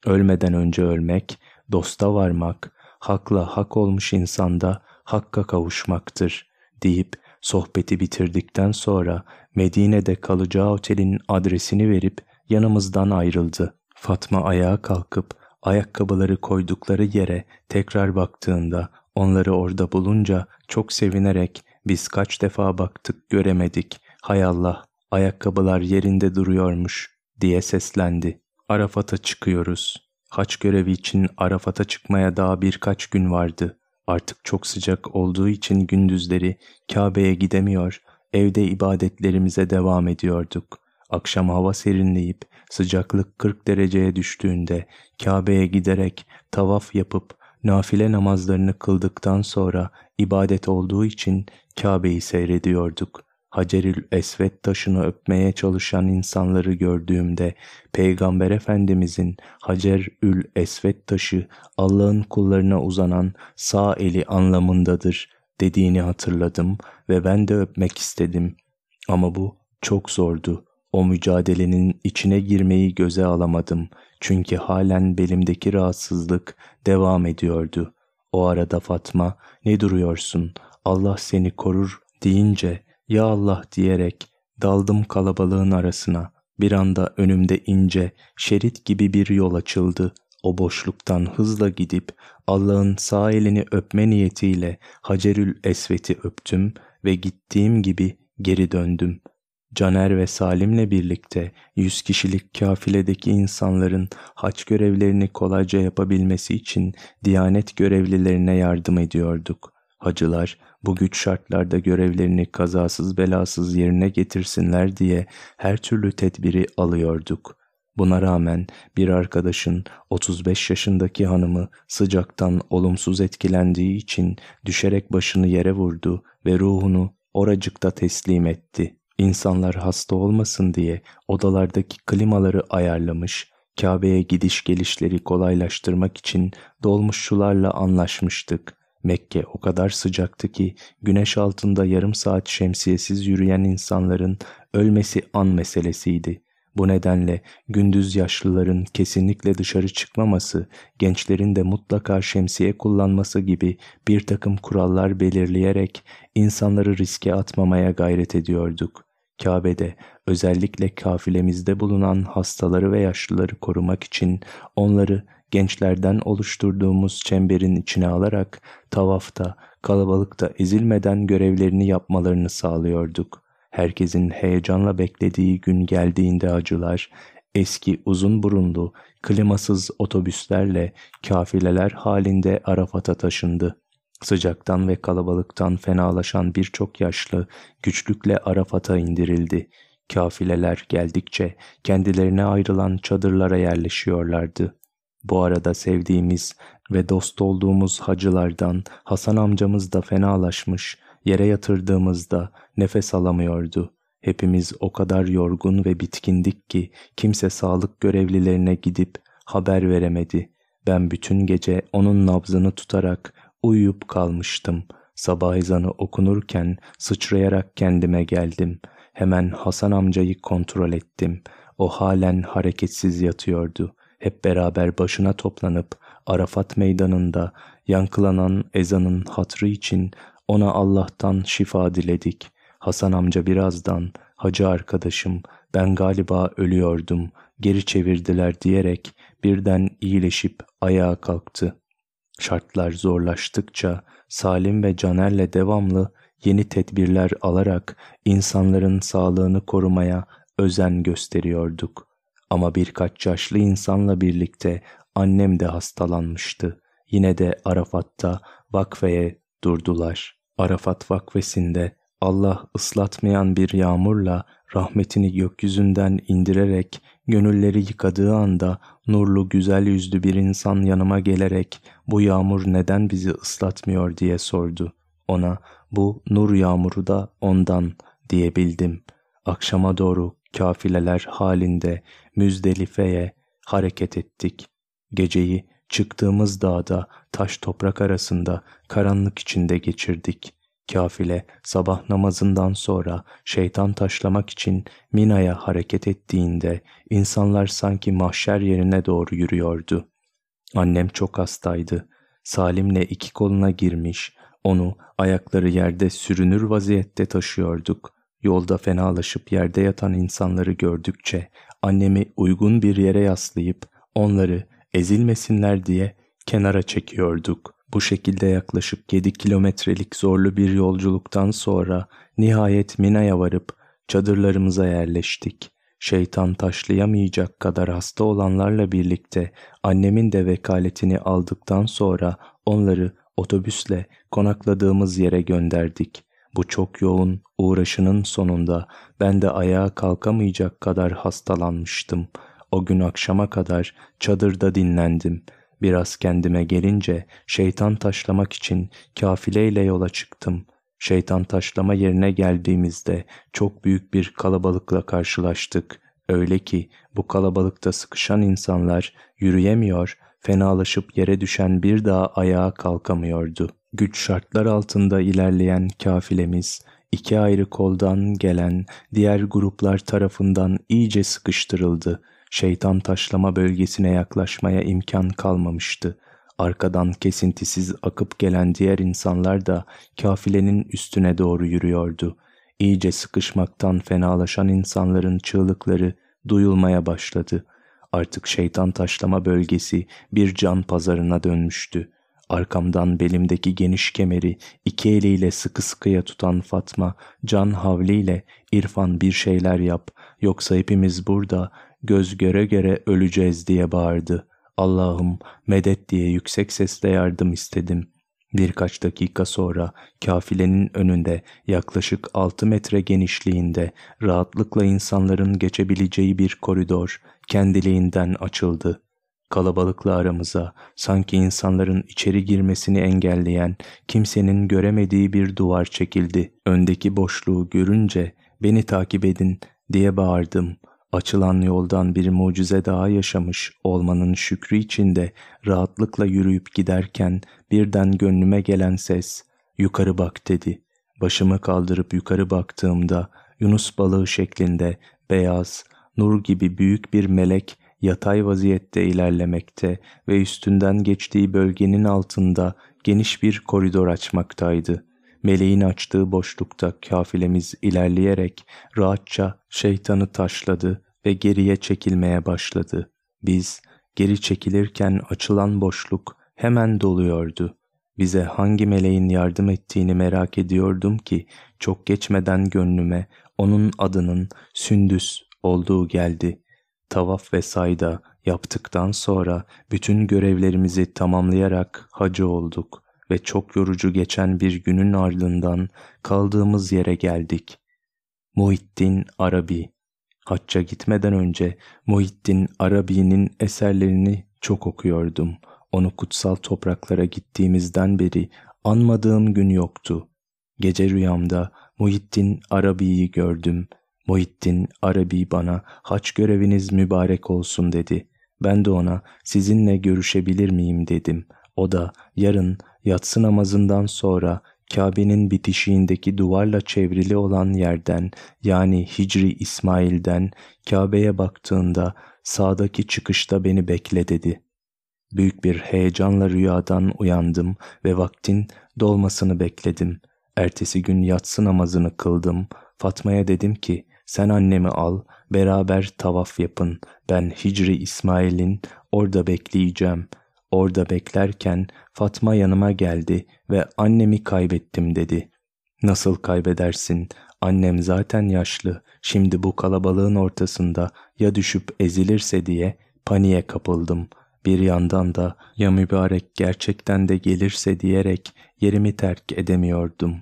Ölmeden önce ölmek, dosta varmak, hakla hak olmuş insanda hakka kavuşmaktır deyip sohbeti bitirdikten sonra Medine'de kalacağı otelin adresini verip yanımızdan ayrıldı. Fatma ayağa kalkıp ayakkabıları koydukları yere tekrar baktığında onları orada bulunca çok sevinerek biz kaç defa baktık göremedik. Hay Allah ayakkabılar yerinde duruyormuş diye seslendi. Arafat'a çıkıyoruz. Haç görevi için Arafat'a çıkmaya daha birkaç gün vardı. Artık çok sıcak olduğu için gündüzleri Kabe'ye gidemiyor, evde ibadetlerimize devam ediyorduk. Akşam hava serinleyip sıcaklık 40 dereceye düştüğünde Kabe'ye giderek tavaf yapıp nafile namazlarını kıldıktan sonra ibadet olduğu için Kabe'yi seyrediyorduk. Hacerül Esved taşını öpmeye çalışan insanları gördüğümde Peygamber Efendimizin Hacerül Esved taşı Allah'ın kullarına uzanan sağ eli anlamındadır dediğini hatırladım ve ben de öpmek istedim. Ama bu çok zordu. O mücadelenin içine girmeyi göze alamadım. Çünkü halen belimdeki rahatsızlık devam ediyordu. O arada Fatma, ne duruyorsun, Allah seni korur deyince, ya Allah diyerek daldım kalabalığın arasına. Bir anda önümde ince, şerit gibi bir yol açıldı. O boşluktan hızla gidip Allah'ın sağ elini öpme niyetiyle Hacerül Esvet'i öptüm ve gittiğim gibi geri döndüm. Caner ve Salim'le birlikte yüz kişilik kafiledeki insanların haç görevlerini kolayca yapabilmesi için Diyanet görevlilerine yardım ediyorduk. Hacılar bu güç şartlarda görevlerini kazasız belasız yerine getirsinler diye her türlü tedbiri alıyorduk. Buna rağmen bir arkadaşın 35 yaşındaki hanımı sıcaktan olumsuz etkilendiği için düşerek başını yere vurdu ve ruhunu oracıkta teslim etti. İnsanlar hasta olmasın diye odalardaki klimaları ayarlamış, Kabe'ye gidiş gelişleri kolaylaştırmak için dolmuşçularla anlaşmıştık. Mekke o kadar sıcaktı ki güneş altında yarım saat şemsiyesiz yürüyen insanların ölmesi an meselesiydi. Bu nedenle gündüz yaşlıların kesinlikle dışarı çıkmaması, gençlerin de mutlaka şemsiye kullanması gibi bir takım kurallar belirleyerek insanları riske atmamaya gayret ediyorduk. Kabe'de özellikle kafilemizde bulunan hastaları ve yaşlıları korumak için onları gençlerden oluşturduğumuz çemberin içine alarak tavafta, kalabalıkta ezilmeden görevlerini yapmalarını sağlıyorduk. Herkesin heyecanla beklediği gün geldiğinde acılar, eski uzun burunlu, klimasız otobüslerle kafileler halinde Arafat'a taşındı. Sıcaktan ve kalabalıktan fenalaşan birçok yaşlı güçlükle Arafat'a indirildi. Kafileler geldikçe kendilerine ayrılan çadırlara yerleşiyorlardı. Bu arada sevdiğimiz ve dost olduğumuz hacılardan Hasan amcamız da fenalaşmış, yere yatırdığımızda nefes alamıyordu. Hepimiz o kadar yorgun ve bitkindik ki kimse sağlık görevlilerine gidip haber veremedi. Ben bütün gece onun nabzını tutarak uyuyup kalmıştım. Sabah ezanı okunurken sıçrayarak kendime geldim. Hemen Hasan amcayı kontrol ettim. O halen hareketsiz yatıyordu. Hep beraber başına toplanıp Arafat meydanında yankılanan ezanın hatrı için ona Allah'tan şifa diledik. Hasan amca birazdan hacı arkadaşım ben galiba ölüyordum geri çevirdiler diyerek birden iyileşip ayağa kalktı. Şartlar zorlaştıkça Salim ve Caner'le devamlı yeni tedbirler alarak insanların sağlığını korumaya özen gösteriyorduk. Ama birkaç yaşlı insanla birlikte annem de hastalanmıştı. Yine de Arafat'ta vakfeye durdular. Arafat vakfesinde Allah ıslatmayan bir yağmurla rahmetini gökyüzünden indirerek gönülleri yıkadığı anda nurlu güzel yüzlü bir insan yanıma gelerek bu yağmur neden bizi ıslatmıyor diye sordu. Ona bu nur yağmuru da ondan diyebildim. Akşama doğru kafileler halinde Müzdelife'ye hareket ettik. Geceyi çıktığımız dağda taş toprak arasında karanlık içinde geçirdik. Kafile sabah namazından sonra şeytan taşlamak için Mina'ya hareket ettiğinde insanlar sanki mahşer yerine doğru yürüyordu. Annem çok hastaydı. Salim'le iki koluna girmiş, onu ayakları yerde sürünür vaziyette taşıyorduk. Yolda fenalaşıp yerde yatan insanları gördükçe annemi uygun bir yere yaslayıp onları ezilmesinler diye kenara çekiyorduk. Bu şekilde yaklaşık 7 kilometrelik zorlu bir yolculuktan sonra nihayet Mina'ya varıp çadırlarımıza yerleştik. Şeytan taşlayamayacak kadar hasta olanlarla birlikte annemin de vekaletini aldıktan sonra onları otobüsle konakladığımız yere gönderdik. Bu çok yoğun uğraşının sonunda ben de ayağa kalkamayacak kadar hastalanmıştım. O gün akşama kadar çadırda dinlendim Biraz kendime gelince şeytan taşlamak için kafileyle yola çıktım. Şeytan taşlama yerine geldiğimizde çok büyük bir kalabalıkla karşılaştık. Öyle ki bu kalabalıkta sıkışan insanlar yürüyemiyor, fenalaşıp yere düşen bir daha ayağa kalkamıyordu. Güç şartlar altında ilerleyen kafilemiz iki ayrı koldan gelen diğer gruplar tarafından iyice sıkıştırıldı. Şeytan taşlama bölgesine yaklaşmaya imkan kalmamıştı. Arkadan kesintisiz akıp gelen diğer insanlar da kafilenin üstüne doğru yürüyordu. İyice sıkışmaktan fenalaşan insanların çığlıkları duyulmaya başladı. Artık şeytan taşlama bölgesi bir can pazarına dönmüştü. Arkamdan belimdeki geniş kemeri iki eliyle sıkı sıkıya tutan Fatma, can havliyle İrfan bir şeyler yap, yoksa hepimiz burada göz göre göre öleceğiz diye bağırdı. Allah'ım medet diye yüksek sesle yardım istedim. Birkaç dakika sonra kafilenin önünde yaklaşık 6 metre genişliğinde rahatlıkla insanların geçebileceği bir koridor kendiliğinden açıldı. Kalabalıkla aramıza sanki insanların içeri girmesini engelleyen kimsenin göremediği bir duvar çekildi. Öndeki boşluğu görünce beni takip edin diye bağırdım. Açılan yoldan bir mucize daha yaşamış olmanın şükrü içinde rahatlıkla yürüyüp giderken birden gönlüme gelen ses yukarı bak dedi. Başımı kaldırıp yukarı baktığımda Yunus balığı şeklinde beyaz, nur gibi büyük bir melek yatay vaziyette ilerlemekte ve üstünden geçtiği bölgenin altında geniş bir koridor açmaktaydı. Meleğin açtığı boşlukta kafilemiz ilerleyerek rahatça şeytanı taşladı ve geriye çekilmeye başladı. Biz geri çekilirken açılan boşluk hemen doluyordu. Bize hangi meleğin yardım ettiğini merak ediyordum ki çok geçmeden gönlüme onun adının Sündüs olduğu geldi. Tavaf ve sayda yaptıktan sonra bütün görevlerimizi tamamlayarak hacı olduk ve çok yorucu geçen bir günün ardından kaldığımız yere geldik. Muhittin Arabi Hacca gitmeden önce Muhittin Arabi'nin eserlerini çok okuyordum. Onu kutsal topraklara gittiğimizden beri anmadığım gün yoktu. Gece rüyamda Muhittin Arabi'yi gördüm. Muhittin Arabi bana haç göreviniz mübarek olsun dedi. Ben de ona sizinle görüşebilir miyim dedim. O da yarın yatsı namazından sonra Kabe'nin bitişiğindeki duvarla çevrili olan yerden yani Hicri İsmail'den Kabe'ye baktığında sağdaki çıkışta beni bekle dedi. Büyük bir heyecanla rüyadan uyandım ve vaktin dolmasını bekledim. Ertesi gün yatsı namazını kıldım. Fatma'ya dedim ki sen annemi al, beraber tavaf yapın. Ben Hicri İsmail'in orada bekleyeceğim. Orada beklerken Fatma yanıma geldi ve annemi kaybettim dedi. Nasıl kaybedersin? Annem zaten yaşlı. Şimdi bu kalabalığın ortasında ya düşüp ezilirse diye paniğe kapıldım. Bir yandan da ya mübarek gerçekten de gelirse diyerek yerimi terk edemiyordum.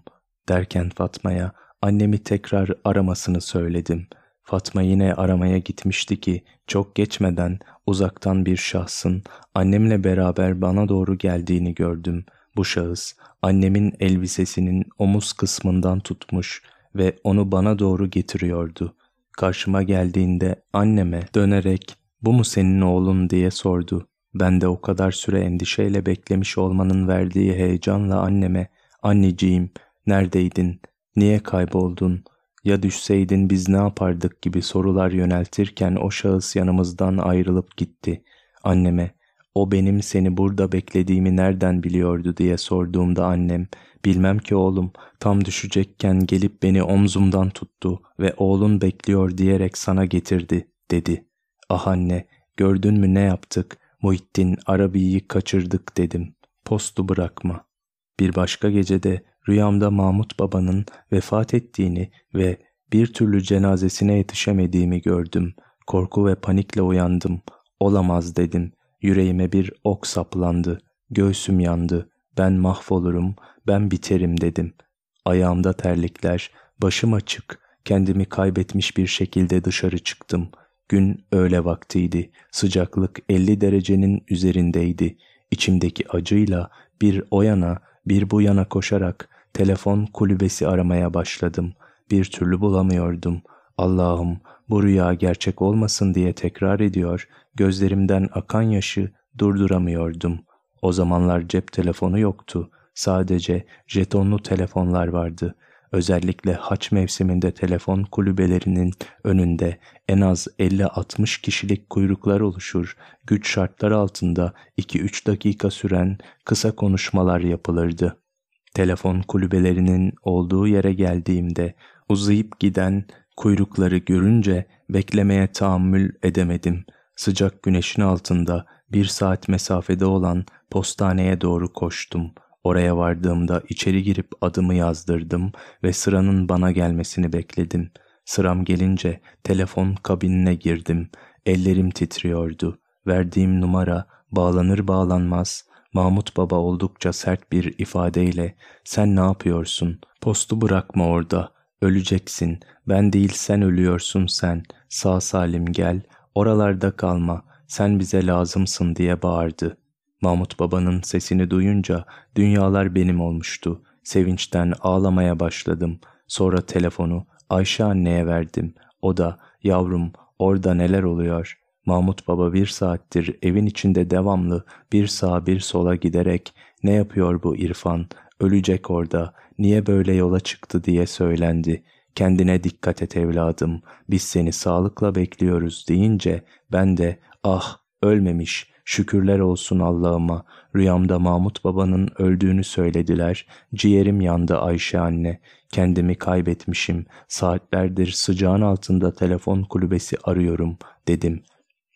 Derken Fatma'ya annemi tekrar aramasını söyledim. Fatma yine aramaya gitmişti ki çok geçmeden uzaktan bir şahsın annemle beraber bana doğru geldiğini gördüm. Bu şahıs annemin elbisesinin omuz kısmından tutmuş ve onu bana doğru getiriyordu. Karşıma geldiğinde anneme dönerek bu mu senin oğlun diye sordu. Ben de o kadar süre endişeyle beklemiş olmanın verdiği heyecanla anneme anneciğim neredeydin, niye kayboldun, ya düşseydin biz ne yapardık gibi sorular yöneltirken o şahıs yanımızdan ayrılıp gitti. Anneme o benim seni burada beklediğimi nereden biliyordu diye sorduğumda annem bilmem ki oğlum tam düşecekken gelip beni omzumdan tuttu ve oğlun bekliyor diyerek sana getirdi dedi. Ah anne gördün mü ne yaptık Muhittin Arabi'yi kaçırdık dedim. Postu bırakma. Bir başka gecede rüyamda Mahmut babanın vefat ettiğini ve bir türlü cenazesine yetişemediğimi gördüm. Korku ve panikle uyandım. Olamaz dedim. Yüreğime bir ok saplandı. Göğsüm yandı. Ben mahvolurum, ben biterim dedim. Ayağımda terlikler, başım açık, kendimi kaybetmiş bir şekilde dışarı çıktım. Gün öğle vaktiydi. Sıcaklık 50 derecenin üzerindeydi. İçimdeki acıyla bir o yana bir bu yana koşarak telefon kulübesi aramaya başladım. Bir türlü bulamıyordum. Allah'ım bu rüya gerçek olmasın diye tekrar ediyor, gözlerimden akan yaşı durduramıyordum. O zamanlar cep telefonu yoktu. Sadece jetonlu telefonlar vardı. Özellikle haç mevsiminde telefon kulübelerinin önünde en az 50-60 kişilik kuyruklar oluşur. Güç şartlar altında 2-3 dakika süren kısa konuşmalar yapılırdı. Telefon kulübelerinin olduğu yere geldiğimde uzayıp giden kuyrukları görünce beklemeye tahammül edemedim. Sıcak güneşin altında bir saat mesafede olan postaneye doğru koştum. Oraya vardığımda içeri girip adımı yazdırdım ve sıranın bana gelmesini bekledim. Sıram gelince telefon kabinine girdim. Ellerim titriyordu. Verdiğim numara bağlanır bağlanmaz Mahmut Baba oldukça sert bir ifadeyle sen ne yapıyorsun? Postu bırakma orada. Öleceksin. Ben değil sen ölüyorsun sen. Sağ salim gel. Oralarda kalma. Sen bize lazımsın diye bağırdı. Mahmut Baba'nın sesini duyunca dünyalar benim olmuştu. Sevinçten ağlamaya başladım. Sonra telefonu Ayşe anneye verdim. O da yavrum orada neler oluyor? Mahmut Baba bir saattir evin içinde devamlı bir sağa bir sola giderek ne yapıyor bu İrfan, ölecek orada, niye böyle yola çıktı? diye söylendi. Kendine dikkat et evladım, biz seni sağlıkla bekliyoruz. deyince ben de ah ölmemiş, şükürler olsun Allah'ıma, rüyamda Mahmut babanın öldüğünü söylediler, ciğerim yandı Ayşe anne, kendimi kaybetmişim, saatlerdir sıcağın altında telefon kulübesi arıyorum. dedim.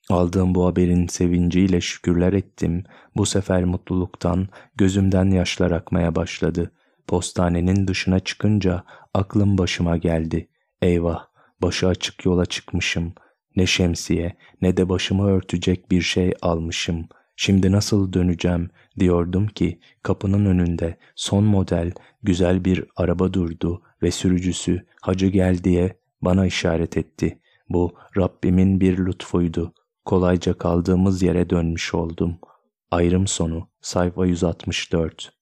Aldığım bu haberin sevinciyle şükürler ettim. Bu sefer mutluluktan gözümden yaşlar akmaya başladı. Postanenin dışına çıkınca aklım başıma geldi. Eyvah, başı açık yola çıkmışım. Ne şemsiye ne de başımı örtecek bir şey almışım. Şimdi nasıl döneceğim diyordum ki kapının önünde son model güzel bir araba durdu ve sürücüsü hacı gel diye bana işaret etti. Bu Rabbimin bir lütfuydu. Kolayca kaldığımız yere dönmüş oldum. Ayrım sonu sayfa 164